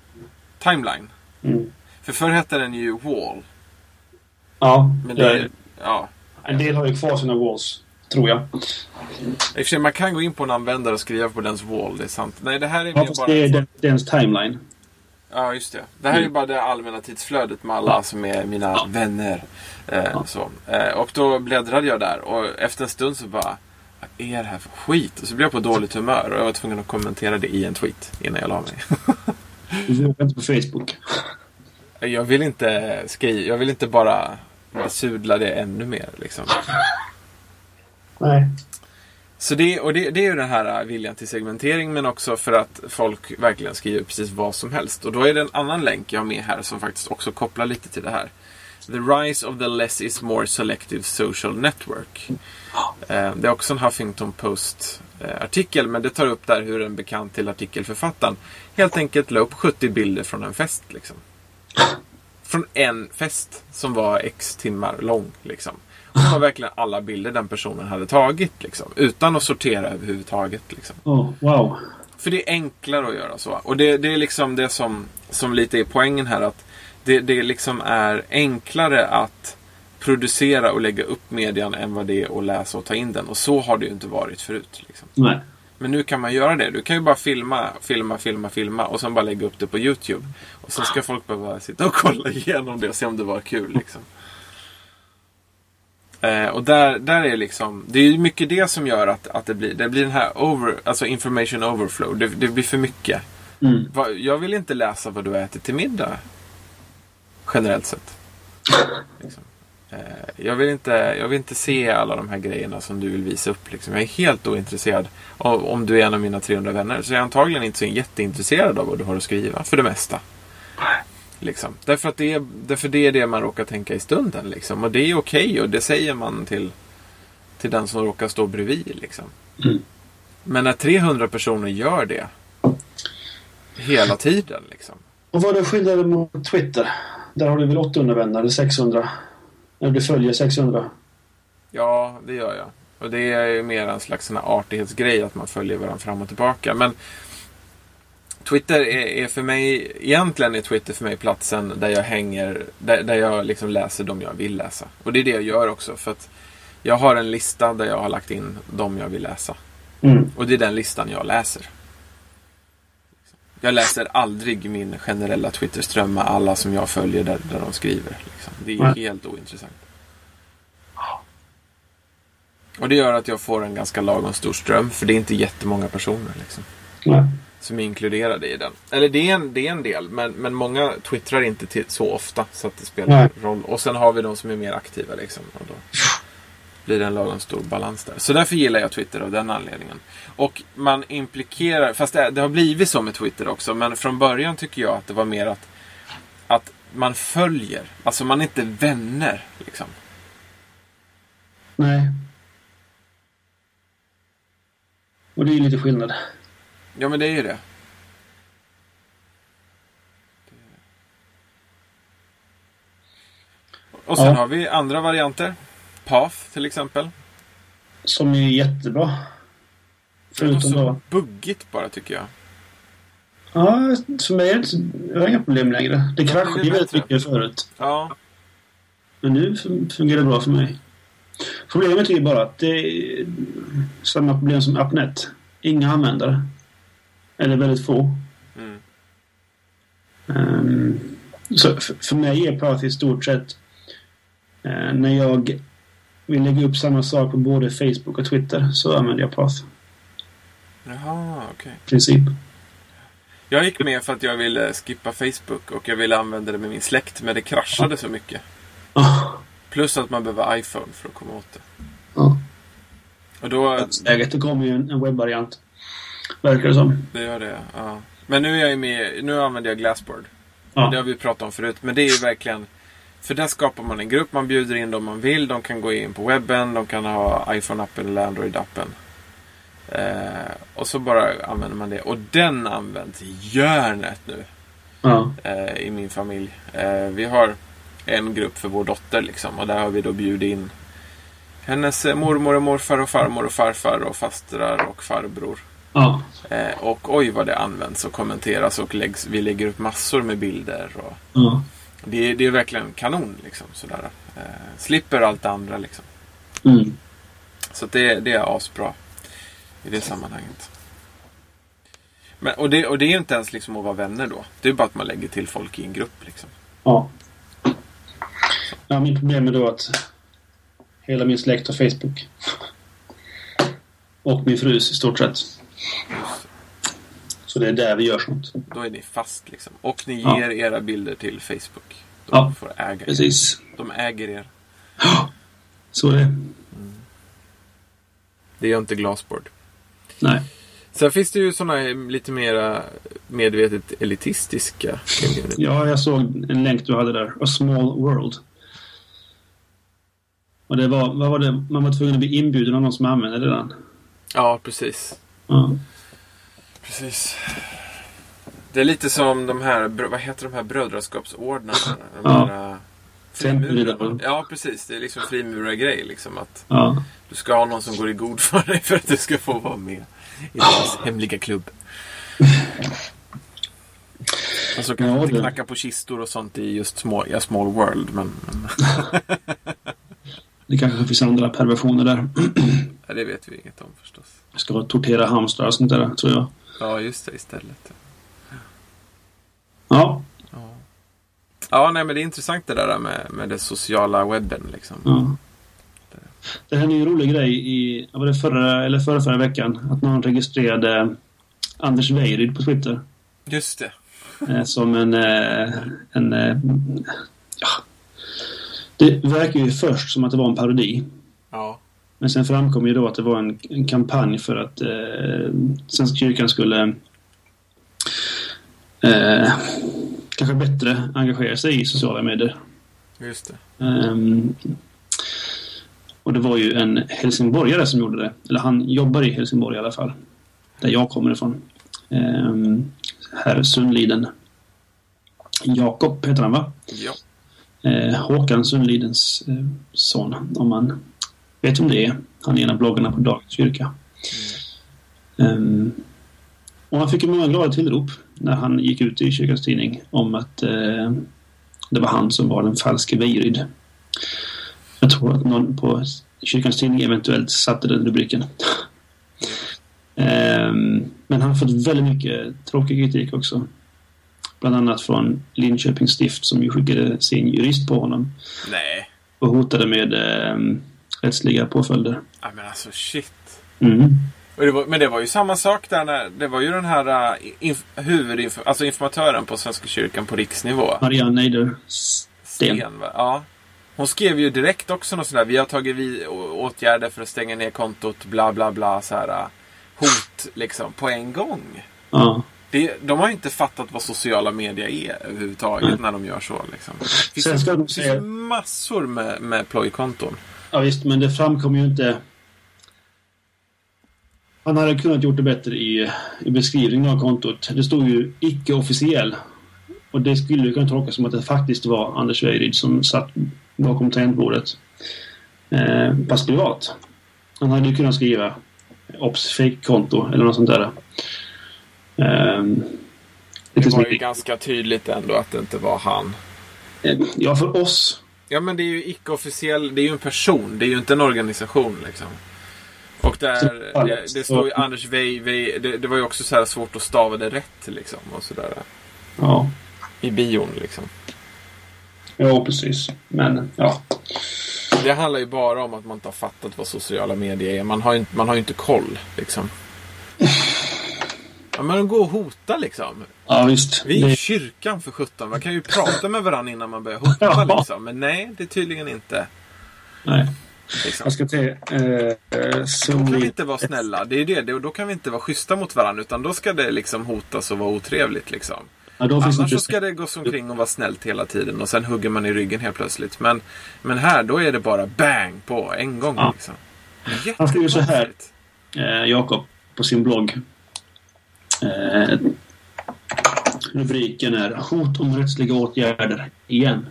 Timeline. Mm. För förr hette den ju Wall. Ja, Men det det är, ja. en del har ju kvar sina walls, tror jag. I och för sig, man kan gå in på en användare och skriva på dens wall, det är sant. Nej, det här är Ja, bara... det är den, dens timeline. Ja, just det. Det här är Mm. bara det allmänna tidsflödet med alla som är mina vänner. Eh, så. Eh, och då bläddrade jag där och efter en stund så bara Vad är det här för skit? Och så blev jag på dåligt humör och jag var tvungen att kommentera det i en tweet innan jag la mig. Du vågar inte på Facebook. jag vill inte skriva, jag vill inte bara besudla det ännu mer liksom. Nej. Så det, och det, det är ju den här viljan till segmentering men också för att folk verkligen skriver precis vad som helst. Och då är det en annan länk jag har med här som faktiskt också kopplar lite till det här. The Rise of the Less is More Selective Social Network. Eh, Det är också en Huffington Post-artikel men det tar upp där hur en bekant till artikelförfattaren helt enkelt la upp 70 bilder från en fest. Liksom. Från en fest som var x timmar lång. Liksom. Och det var verkligen alla bilder den personen hade tagit. Liksom, utan att sortera överhuvudtaget. Liksom. Oh, wow. För det är enklare att göra så. Och det, det är liksom det som, som lite är poängen här. att det, det liksom är enklare att producera och lägga upp median än vad det är att läsa och ta in den. Och så har det ju inte varit förut. Liksom. Nej. Men nu kan man göra det. Du kan ju bara filma, filma, filma, filma och sen bara lägga upp det på YouTube. Och sen ska folk behöva sitta och kolla igenom det och se om det var kul. Liksom. Eh, och där, där är liksom, det är mycket det som gör att, att det blir, det blir den här over, alltså information overflow. Det, det blir för mycket. Mm. Va- Jag vill inte läsa vad du äter till middag. Generellt sett. Liksom. Eh, Jag, vill inte, jag vill inte se alla de här grejerna som du vill visa upp. Liksom. Jag är helt ointresserad av om du är en av mina 300 vänner. Så jag är antagligen inte så jätteintresserad av vad du har att skriva. För det mesta. Liksom. Därför att det är, därför det är det man råkar tänka i stunden. Liksom. Och det är okej och det säger man till, till den som råkar stå bredvid. Liksom. Mm. Men när 300 personer gör det hela tiden. Liksom. Och vad är skillnaden mot Twitter? Där har du väl 800 vänner, eller 600? Eller du följer 600? Ja, det gör jag. Och det är ju mer en slags artighetsgrej att man följer varandra fram och tillbaka. Men Twitter är, är för mig, egentligen är Twitter för mig platsen där jag hänger, där, där jag liksom läser de jag vill läsa. Och det är det jag gör också. För att jag har en lista där jag har lagt in de jag vill läsa. Mm. Och det är den listan jag läser. Jag läser aldrig min generella Twitterström med alla som jag följer där, där de skriver. Liksom. Det är Nej. helt ointressant. Och det gör att jag får en ganska lagom stor ström. För det är inte jättemånga personer liksom, Nej. som är inkluderade i den. Eller det är en, det är en del. Men, men många twittrar inte till, så ofta. Så att det spelar Nej. roll. Och sen har vi de som är mer aktiva. Liksom, och då blir det en lagom stor balans där. Så därför gillar jag Twitter av den anledningen. Och man implikerar, fast det, det har blivit så med Twitter också. Men från början tycker jag att det var mer att, att man följer. Alltså man är inte vänner. Liksom. Nej. Och det är ju lite skillnad. Ja men det är ju det. Och sen Ja. har vi andra varianter. Path till exempel. Som är jättebra. Det är Förutom så buggigt bara tycker jag. Ja, för mig är det. Jag har inga problem längre. Det kraschade ju väldigt mycket förut. Ja, Men nu fun- fungerar det bra för mig. Problemet är ju bara att det är samma problem som Appnet. Inga användare. Eller väldigt få. mm. Ehm, så för, mig är Path i stort sett eh, när jag vill lägga upp samma sak på både Facebook och Twitter så använder jag Path. Jaha, okej. I princip. Jag gick med för att jag ville skippa Facebook och jag ville använda det med min släkt. Men det kraschade så mycket. Ah, Plus att man behöver iPhone för att komma åt det. ja. Och då, Läget, det kommer ju en, webbvariant. Verkar det som. det gör det, ja. Men nu är jag med, nu använder jag Glassboard. Det Ja. har vi pratat om förut. Men det är ju verkligen... För där skapar man en grupp, man bjuder in dem man vill. De kan gå in på webben, de kan ha iPhone-appen eller Android-appen. Eh, och så bara använder man det. Och den används i nu Ja. eh, i min familj. Eh, vi har en grupp för vår dotter liksom. Och där har vi då bjudit in hennes eh, mormor och morfar och farmor och farfar och fastrar och farbror. Eh, och oj vad det används och kommenteras och läggs, vi lägger upp massor med bilder. Och Ja. Det, det är verkligen kanon. Liksom, sådär. Eh, slipper allt det andra. Liksom. Mm. Så det, det är asbra i det sammanhanget. Men, och, det, och det är inte ens liksom att vara vänner då. Det är bara att man lägger till folk i en grupp. Liksom. Ja. ja. Min problem är då att hela min släkt har Facebook. Och min frus i stort sett. Så det är där vi gör sånt. Då är ni fast liksom. Och ni Ja. ger era bilder till Facebook. De Ja, får äga er. Precis. De äger er. Så är det. Det gör inte Glasboard. Nej. Sen finns det ju sådana lite mera medvetet elitistiska. Ja, jag såg en länk du hade där. A small world. Och det var, vad var det? Man var tvungen att bli inbjuden av någon som använde den. Ja, precis. Ja. Precis. Det är lite som de här, vad heter de här brödraskapsordnarna? De Ja. Tempelriddare. frimurarna. Ja, precis. Det är liksom frimurargrej. Liksom att Ja. du ska ha någon som går i god för dig för att du ska få vara med i deras hemliga klubb. Och så kan Ja, man inte knacka på kistor och sånt i just small, ja, small world. Men, men Det kanske finns andra perversioner där. ja, det vet vi inget om förstås. Ska tortera hamstrar och sånt där, tror jag. Ja, just det istället. Ja. Ja, ja nej, men det är intressant det där med, med den sociala webben. Liksom. ja. Det hände ju en rolig grej i, var det förra eller förra, förra veckan? Att någon registrerade Anders Weirid på Twitter. Just det. Eh, som en... Eh, en eh, ja. Det verkar ju först som att det var en parodi. Ja, Men sen framkom ju då att det var en, en kampanj för att eh, Svenska kyrkan skulle eh, kanske bättre engagera sig i sociala medier. just det. Ehm, och det var ju en helsingborgare som gjorde det. Eller han jobbar i Helsingborg i alla fall. Där jag kommer ifrån. Um, herr Sundliden. Jakob heter han va? Ja. Eh, Håkan Sundlidens eh, son. Om man vet om det är. Han är en av bloggarna på Dagens Kyrka. Ehm, och han fick ju många glada tillrop när han gick ut i kyrkans tidning om att eh, det var han som var den falske Weirid. Jag tror att någon på kyrkans tidning eventuellt satte den rubriken. Ehm, men han har fått väldigt mycket tråkig kritik också. Bland annat från Linköpings stift som ju skickade sin jurist på honom Nej. och hotade med eh, rättsliga påföljder. Ja, men alltså shit. Mm. Det var, men det var ju samma sak där när det var ju den här uh, inf, huvudinf, alltså informatören på Svenska kyrkan på riksnivå. Marianne Neider Sten, va? Ja. Hon skrev ju direkt också något sådär. Vi har tagit vi, åtgärder för att stänga ner kontot. Bla bla bla. Så här, uh, hot liksom på en gång. Ja. Det, de har ju inte fattat vad sociala medier är överhuvudtaget Nej. när de gör så. Liksom. Det finns, Sen ska de finns säga- ju massor med, med plojkonton. Ja visst, men det framkom ju inte Han hade kunnat gjort det bättre i, i beskrivningen av kontot. Det stod ju icke-officiell. Och det skulle ju kunna tolkas som att det faktiskt var Anders Weirid som satt bakom tangentbordet. Eh, fast privat. Han hade ju kunnat skriva Ops fake-konto eller något sånt där. Ehm, Det var ju ganska tydligt ändå att det inte var han. Eh, Ja, för oss. Ja men det är ju icke-officiell, det är ju en person, det är ju inte en organisation liksom. Och där, det, det står ju Anders Wei, Wei det, det var ju också så här svårt att stava det rätt liksom. Och sådär. Ja, I bion liksom. ja precis. Men ja. Det handlar ju bara om att man inte har fattat vad sociala medier är. Man har ju, man har ju inte koll liksom. Ja men de går och hotar liksom. Ja, visst. Vi är i kyrkan för sjutton. Man kan ju prata med varandra innan man börjar hota Ja. liksom. Men nej, det är tydligen inte. nej. Liksom. Jag ska ta... Eh, eh, Då kan vi inte vara snälla. Det är det. då kan vi inte vara schyssta mot varandra. Utan då ska det liksom hotas och vara otrevligt. Liksom. Ja, då finns Annars det så ska det gå omkring och vara snällt hela tiden. Och sen hugger man i ryggen helt plötsligt. Men, men här, då är det bara bang på en gång. Ja. Liksom. Han skriver så här. Eh, Jakob på sin blogg. Eh, rubriken är Hot om rättsliga åtgärder igen.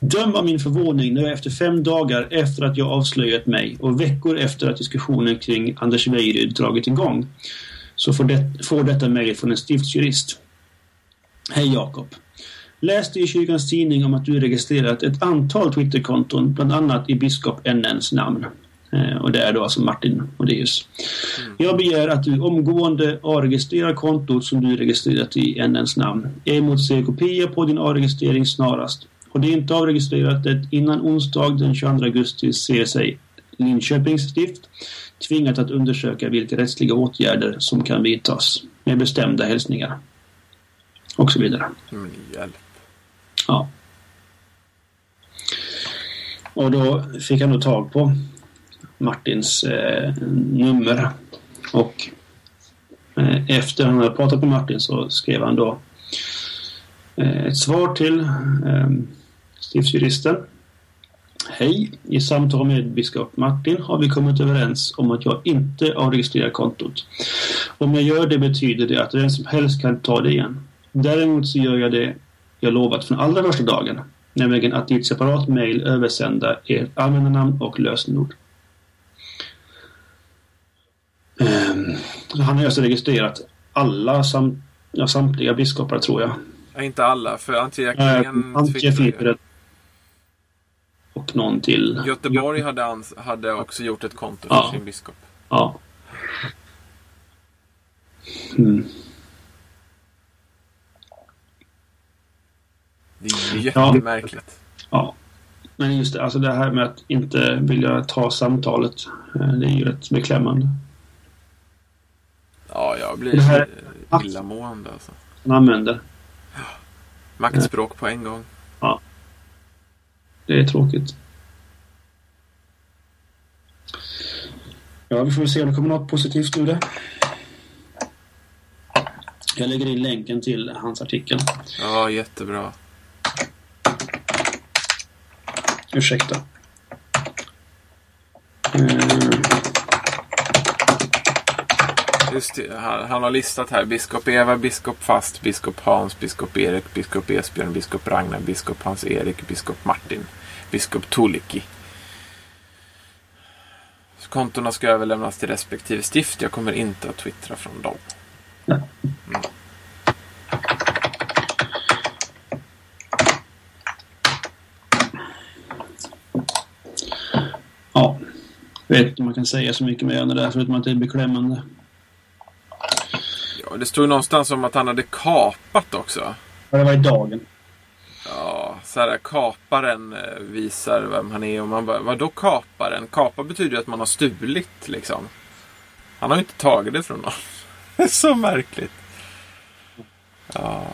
Döm av min förvåning när jag efter fem dagar efter att jag avslöjat mig och veckor efter att diskussionen kring Anders Weirid dragit igång så får, det, får detta mejl från en stiftsjurist. Hej Jakob. Läste i kyrkans tidning om att du registrerat ett antal Twitterkonton, bland annat i biskop NNs namn. Eh, och det är då alltså Martin Odéus. Mm. Jag begär att du omgående avregistrerar kontot som du registrerat i NNs namn. Emotser kopia på din avregistrering snarast. Och det är inte avregistrerat det innan onsdag den 22 augusti ser sig Linköpings stift tvingat att undersöka vilka rättsliga åtgärder som kan vidtas. Med bestämda hälsningar. Och så vidare. Men hjälp. Ja. Och då fick han då tag på Martins eh, nummer. Och eh, efter han hade pratat med Martin så skrev han då eh, ett svar till eh, stiftsjuristen. Hej! I samtal med biskop Martin har vi kommit överens om att jag inte avregistrerar kontot. Om jag gör det betyder det att vem som helst kan ta det igen. Däremot så gör jag det jag lovat från allra första dagen. Nämligen att i ett separat mejl översända ert användarnamn och lösenord. Um, han har alltså registrerat alla sam, ja, samtliga biskopar tror jag. Ja, inte alla, för Antje Ekelén... Antje och någon till. Göteborg hade, hade också gjort ett konto för ja. sin biskop. Ja. Mm. Det är ju jättemärkligt. Ja. ja. Men just det, alltså det här med att inte vilja ta samtalet. Eh, det är ju rätt beklämmande. Ja, jag blir det här illamående alltså. Han använder. Ja. Maktspråk på en gång. Ja. Det är tråkigt. Ja, vi får se om det kommer något positivt ur det. Jag lägger in länken till hans artikel. Ja, jättebra. Ursäkta. Mm. Just det, han, han, har listat här. Biskop Eva, biskop Fast, biskop Hans, biskop Erik, biskop Esbjörn, biskop Ragnar, biskop Hans-Erik, biskop Martin, biskop Tuliki. Kontona ska överlämnas till respektive stift. Jag kommer inte att twittra från dem. Mm. Ja, jag vet inte om man kan säga så mycket mer än det där förutom att det är beklämmande. Ja, det stod någonstans om att han hade kapat också. Ja, det var i dagen. Ja, så här, kaparen eh, visar vem han är och man bara, vadå kaparen? Kapa betyder ju att man har stulit liksom. Han har ju inte tagit det från någon. Det är så märkligt. Ja.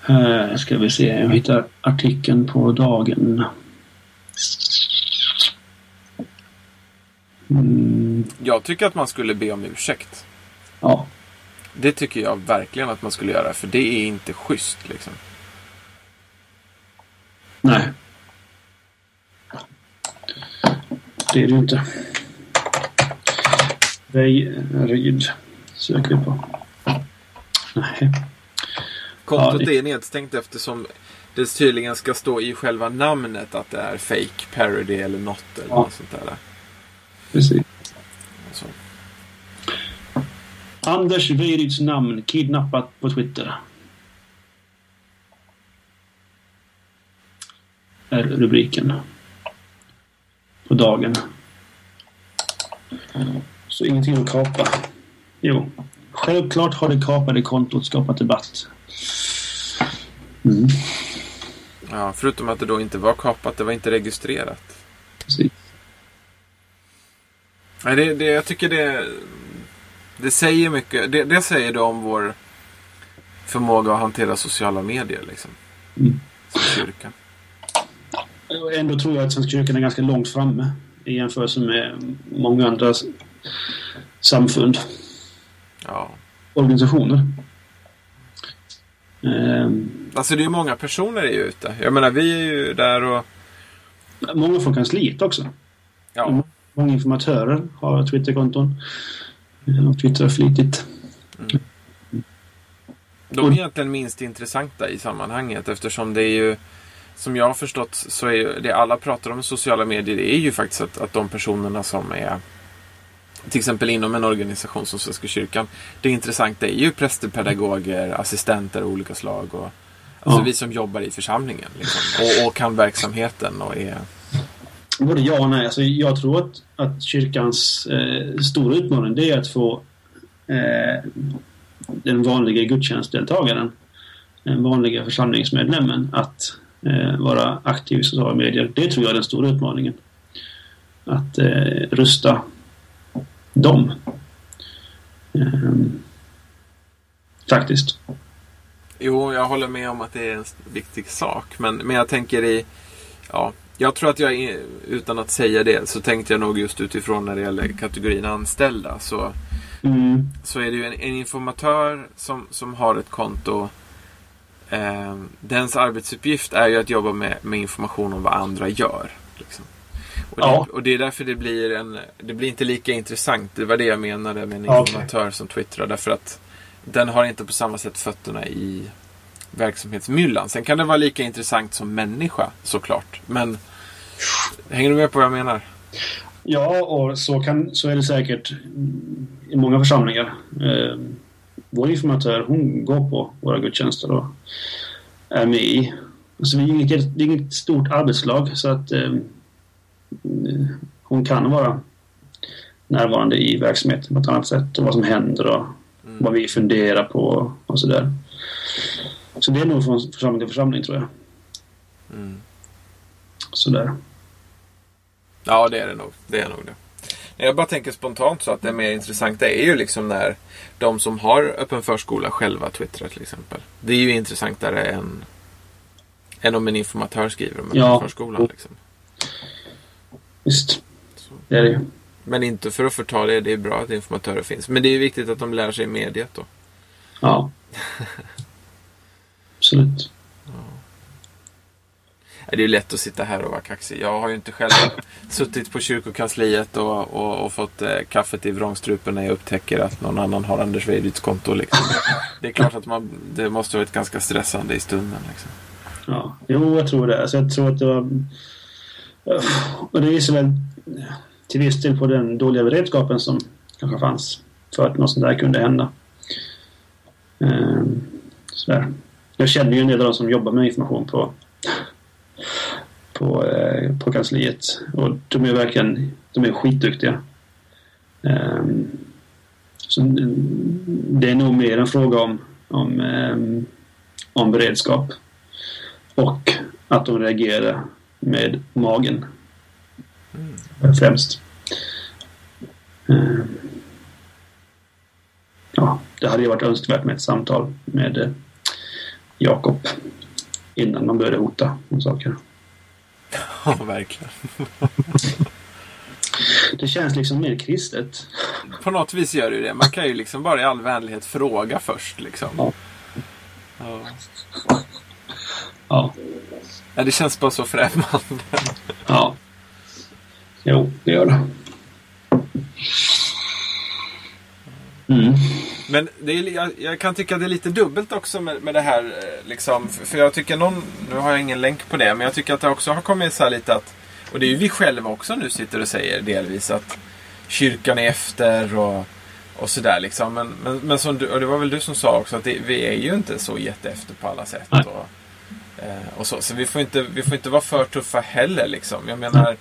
Här ska vi se, jag hittar artikeln på dagen. Mm. Jag tycker att man skulle be om ursäkt. Ja. Det tycker jag verkligen att man skulle göra. För det är inte schysst liksom. Nej. Det är det ju inte. Ryd söker vi på. Nej. Kontot ja, det... är nedstängt eftersom det tydligen ska stå i själva namnet att det är fake parody eller något eller ja. något sånt där. Precis. Så. Anders Weirids namn kidnappat på Twitter. Är rubriken. På dagen. Så ingenting att kapa. Jo. Självklart har det kapade kontot skapat debatt. Mm. Ja, förutom att det då inte var kapat. Det var inte registrerat. Precis. Nej, det, det, jag tycker det, det säger mycket. Det, det säger det om vår förmåga att hantera sociala medier. Liksom. Mm. Som kyrka. Ändå tror jag att Svenska kyrkan är ganska långt framme i jämförelse med många andra samfund. Ja. Organisationer. Um, alltså det är många personer är ju ute. Jag menar vi är ju där och... Många från kansliet också. Ja. Många informatörer har Twitterkonton. De twittrar flitigt. Mm. De är egentligen minst intressanta i sammanhanget eftersom det är ju som jag har förstått så är det alla pratar om i sociala medier det är ju faktiskt att, att de personerna som är till exempel inom en organisation som Svenska kyrkan. Det intressanta är ju präster, pedagoger, assistenter av olika slag. Och, alltså Ja. vi som jobbar i församlingen. Liksom, och, och kan verksamheten och är... Både ja och nej. Alltså, jag tror att, att kyrkans eh, stora utmaning det är att få eh, den vanliga gudstjänstdeltagaren, den vanliga församlingsmedlemmen att eh, vara aktiv i sociala medier. Det tror jag är den stora utmaningen. Att eh, rusta dem. Ehm, faktiskt. Jo, jag håller med om att det är en viktig sak. Men, men jag tänker i... Ja, jag tror att jag, utan att säga det, så tänkte jag nog just utifrån när det gäller kategorin anställda. Så, Mm, så är det ju en, en informatör som, som har ett konto. Eh, dens arbetsuppgift är ju att jobba med, med information om vad andra gör. Liksom. Och, Ja. det, och det är därför det blir en... Det blir inte lika intressant. Det var det jag menade med en Ja, informatör som twittrar. Därför att den har inte på samma sätt fötterna i verksamhetsmyllan. Sen kan det vara lika intressant som människa såklart. Men hänger du med på vad jag menar? Ja, och så, kan, så är det säkert i många församlingar. Eh, vår informatör, hon går på våra gudstjänster och är med i. Alltså, vi är inget, det är inget stort arbetslag så att eh, hon kan vara närvarande i verksamheten på ett annat sätt och vad som händer och Mm. vad vi funderar på och sådär. Så det är nog från församling till församling tror jag. Mm. Sådär. Ja, det är det nog. Det är nog det. Jag bara tänker spontant så att det mer intressanta är ju liksom när de som har öppen förskola själva twittrar till exempel. Det är ju intressantare än, än om en informatör skriver om öppen Ja. förskolan. Liksom. Visst, Så. det är det ju. Men inte för att förta det, det är bra att informatörer finns. Men det är ju viktigt att de lär sig mediet då. Ja. Absolut. Det är lätt att sitta här och vara kaxig. Jag har ju inte själv suttit på kyrkokansliet och, och, och fått eh, kaffet i vrångstrupen när jag upptäcker att någon annan har Anders Weiryds konto. Liksom. Det är klart att man, det måste ha varit ganska stressande i stunden. Liksom. Ja, jo, jag tror det. Alltså, jag tror att det var... Och det visar väl till viss del på den dåliga beredskapen som kanske fanns för att något sånt där kunde hända. Ehm, sådär. Jag känner ju en del av de som jobbar med information på, på, eh, på kansliet och de är verkligen de är skitduktiga. Ehm, så det är nog mer en fråga om, om, ehm, om beredskap och att de reagerar med magen främst. Eh, Ja, det hade ju varit önskvärt med ett samtal med eh, Jakob innan man började hota om saker. Ja, verkligen. Det känns liksom mer kristet. På något vis gör det ju det. Man kan ju liksom bara i all vänlighet fråga först. Liksom. Ja. Ja. Ja. Ja, det känns bara så främmande. ja. Jo, det gör det. Mm. Men det är, jag, jag kan tycka det är lite dubbelt också med, med det här. eh, Liksom, för jag tycker någon, nu har jag ingen länk på det, men jag tycker att det också har kommit så här lite att, och det är ju vi själva också nu sitter och säger delvis att kyrkan är efter och, och sådär liksom. Men, men, men som du, och det var väl du som sa också att det, vi är ju inte så jätteefter på alla sätt. Och, eh, och så så vi, får inte, vi får inte vara för tuffa heller liksom. Jag menar,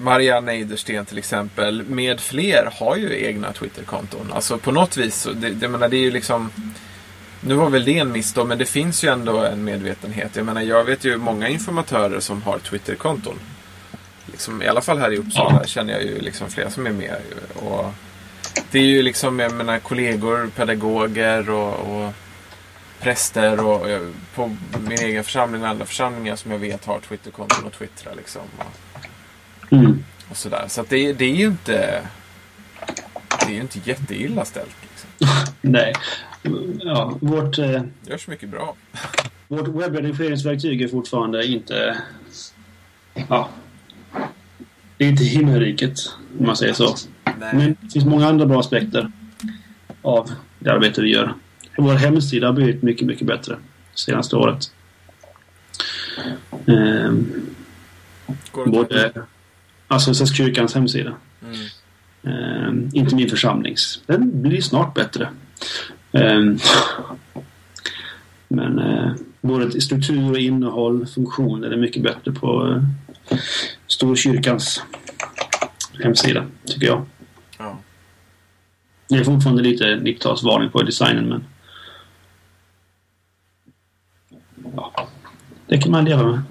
Marianne Eidersten till exempel, med fler har ju egna Twitterkonton. Alltså på något vis, det, det, menar, det är ju liksom... Nu var väl det en miss då, men det finns ju ändå en medvetenhet. Jag menar, jag vet ju många informatörer som har Twitterkonton. Liksom, I alla fall här i Uppsala känner jag ju liksom flera som är med. Och det är ju liksom, jag menar, kollegor, pedagoger och, och präster och, och på min egen församling och andra församlingar som jag vet har Twitterkonton och twittrar liksom. Och, Mm. och sådär. Så det, det är ju inte... Det är ju inte jätteilla ställt. Liksom. Nej. Ja, vårt, eh, görs mycket bra. vårt webbredigeringsverktyg är fortfarande inte... Ja. Det är inte himmelriket, om man säger så. Nej. Men det finns många andra bra aspekter av det arbete vi gör. Vår hemsida har blivit mycket, mycket bättre senaste året. Ehm, Går det både, alltså Svenska kyrkans hemsida. Mm. inte min församlings. Den blir snart bättre. Ehm, men eh, både struktur och innehåll, funktioner är mycket bättre på eh, Storkyrkans hemsida, tycker jag. Ja. Det är fortfarande lite 90-talsvarning på designen, men ja, det kan man leva med.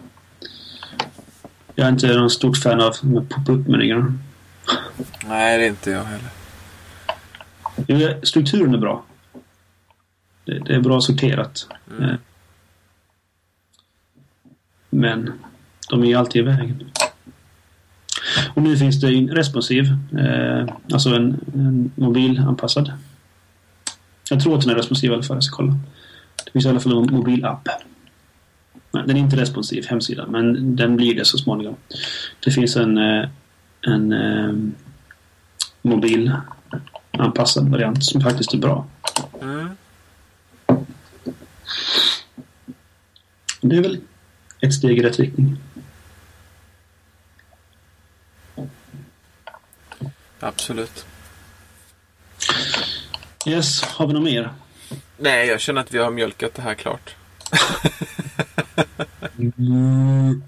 Jag är inte någon stort fan av pop-up-menyerna. Nej, det är inte jag heller. Strukturen är bra. Det, det är bra sorterat. Mm. Eh, men de är alltid i vägen. Och nu finns det en responsiv, eh, alltså en, en mobilanpassad. Jag tror att den är responsiv i alla fall, jag ska kolla. Det finns i alla fall en mobilapp. Den är inte responsiv, hemsida, men den blir det så småningom. Det finns en, eh, en eh, mobilanpassad variant som faktiskt är bra. Mm. Det är väl ett steg i rätt riktning. Absolut. Yes, har vi något mer? Nej, jag känner att vi har mjölkat det här klart. Mm.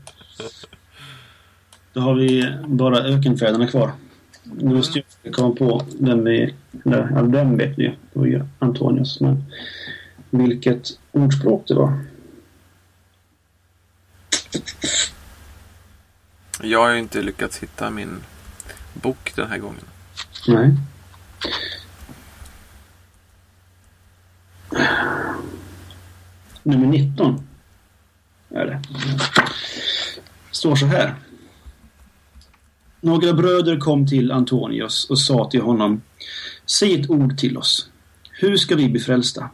Då har vi bara ökenfäderna kvar. Nu måste jag komma på den vi... Eller, ja, den vet vi. Det var ju Antonius. Men vilket ordspråk det var. Jag har ju inte lyckats hitta min bok den här gången. Nej. Nummer 19 är det. Står så här. Några bröder kom till Antonius och sa till honom Säg ett ord till oss. Hur ska vi bli frälsta?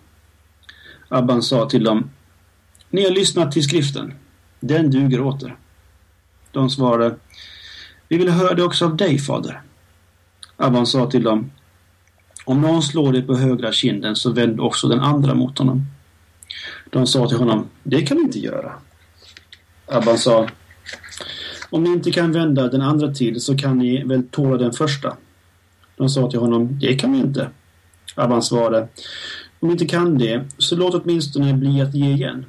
Abban sa till dem Ni har lyssnat till skriften. Den duger åter. De svarade Vi vill höra det också av dig, fader. Abban sa till dem Om någon slår dig på högra kinden så vänd också den andra mot honom. De sa till honom Det kan vi inte göra. Abban sa Om ni inte kan vända den andra till så kan ni väl tåla den första. De sa till honom Det kan vi inte. Abban svarade Om ni inte kan det så låt åtminstone bli att ge igen.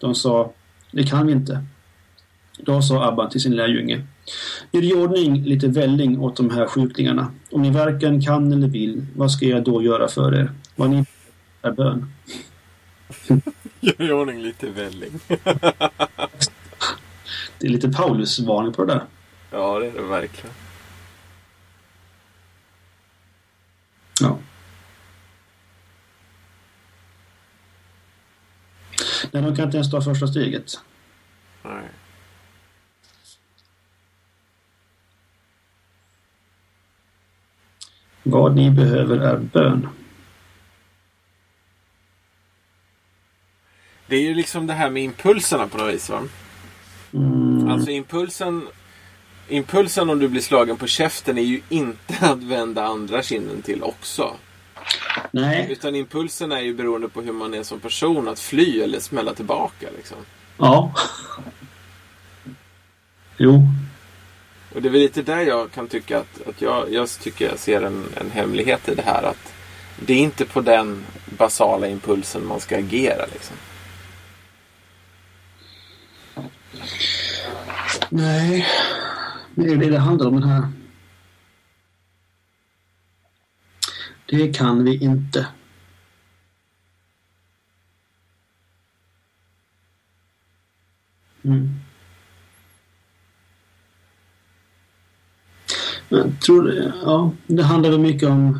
De sa det kan vi inte. Då sa Abban till sin lärjunge. Gör i ordning lite välling åt de här sjuklingarna. Om ni varken kan eller vill, vad ska jag då göra för er? Vad ni är bön. Gör i ordning lite välling. det är lite Paulus-varning på det där. Ja, det är det verkligen. Ja. Nej, de kan inte ens ta första steget. Nej. Vad ni behöver är bön. Det är ju liksom det här med impulserna på något vis va? Mm. Alltså impulsen Impulsen om du blir slagen på käften är ju inte att vända andra kinden till också. Nej. Utan impulsen är ju beroende på hur man är som person. Att fly eller smälla tillbaka liksom. Ja. Jo. Och det är väl lite där jag kan tycka att, att jag, jag tycker jag ser en, en hemlighet i det här. Att det är inte på den basala impulsen man ska agera liksom. Nej, det är det det handlar om den här Det kan vi inte. Mm. Jag tror det, ja, det handlar väl mycket om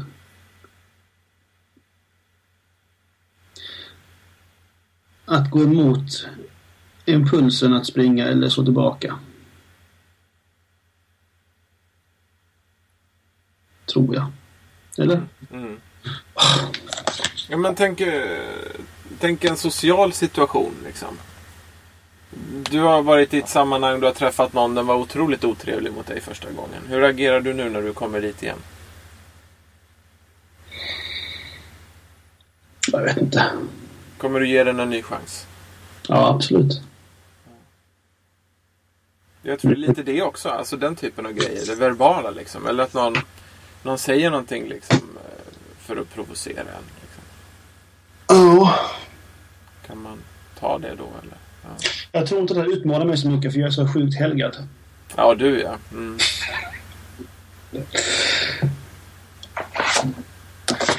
att gå emot impulsen att springa eller slå tillbaka. Tror jag. Eller? Mm. Ja, men tänk, tänk en social situation. Liksom. Du har varit i ett sammanhang, du har träffat någon, den var otroligt otrevlig mot dig första gången. Hur agerar du nu när du kommer dit igen? Jag vet inte. Kommer du ge den en ny chans? Ja, absolut. Jag tror det är lite det också. Alltså den typen av grejer. Det verbala liksom. Eller att någon, någon säger någonting liksom eh, för att provocera en. Liksom. Ja. Kan man ta det då eller? Ja, Jag tror inte det utmanar mig så mycket för jag är så sjukt helgad. ja du ja. Mm.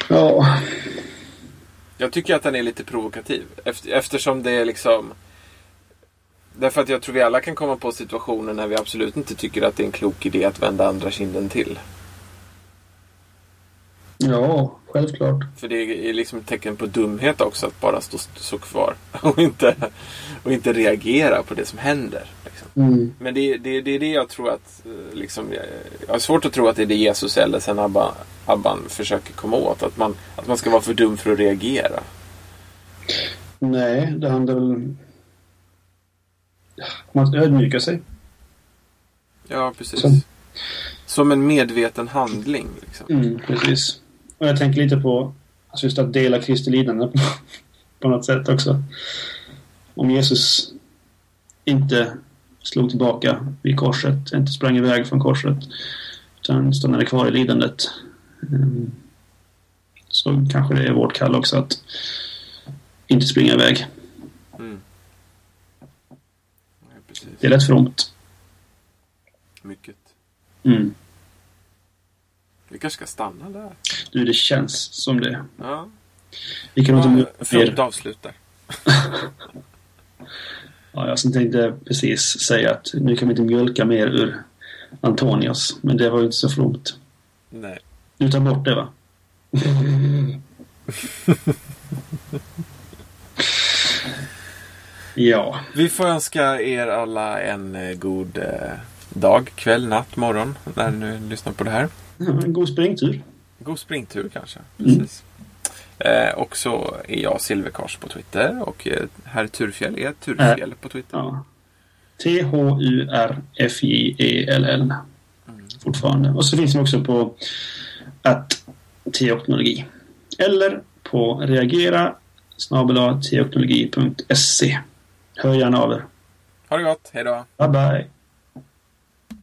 Ja. Jag tycker att den är lite provokativ. Efter, eftersom det är liksom... Därför att jag tror vi alla kan komma på situationer när vi absolut inte tycker att det är en klok idé att vända andra kinden till. Ja, självklart. För det är liksom ett tecken på dumhet också att bara stå, stå kvar och inte, och inte reagera på det som händer. Liksom. Mm. Men det, det, det är det jag tror att... eh, Liksom, jag, jag har svårt att tro att det är det Jesus eller sen Abba, Abban försöker komma åt. Att man, att man ska vara för dum för att reagera. Nej, det handlar väl om att ödmjuka sig. Ja, precis. Så. Som en medveten handling. Liksom. Mm, precis. Och jag tänker lite på alltså just att dela Kristi lidande på, på något sätt också. Om Jesus inte slog tillbaka vid korset, inte sprang iväg från korset, utan stannade kvar i lidandet. mm, Så kanske det är vårt kall också att inte springa iväg. Mm. Ja, precis. Det är lätt fromt. Mycket. Mm. Vi kanske ska stanna där. Du, det känns som det. Ja. Vi kan inte Ja, Fromt avslutar. Ja, jag som tänkte precis säga att nu kan vi inte mjölka mer ur Antonios, men det var ju inte så fromt. Nej. Du tar bort det va? ja, Vi får önska er alla en eh, god eh, dag, kväll, natt, morgon när ni nu lyssnar på det här. en god springtur. God springtur kanske. Mm. Precis. Eh, och så är jag Silverkors på Twitter och eh, herr Turfjäll är Turfjäll på Twitter. Ja. T-H-U-R-F-J-E-L-L Mm. fortfarande. Och så finns vi också på att teoknologi. Eller på reagera snabel-a teoknologi.se. Hör gärna av er. Ha det gott, hejdå! Bye bye!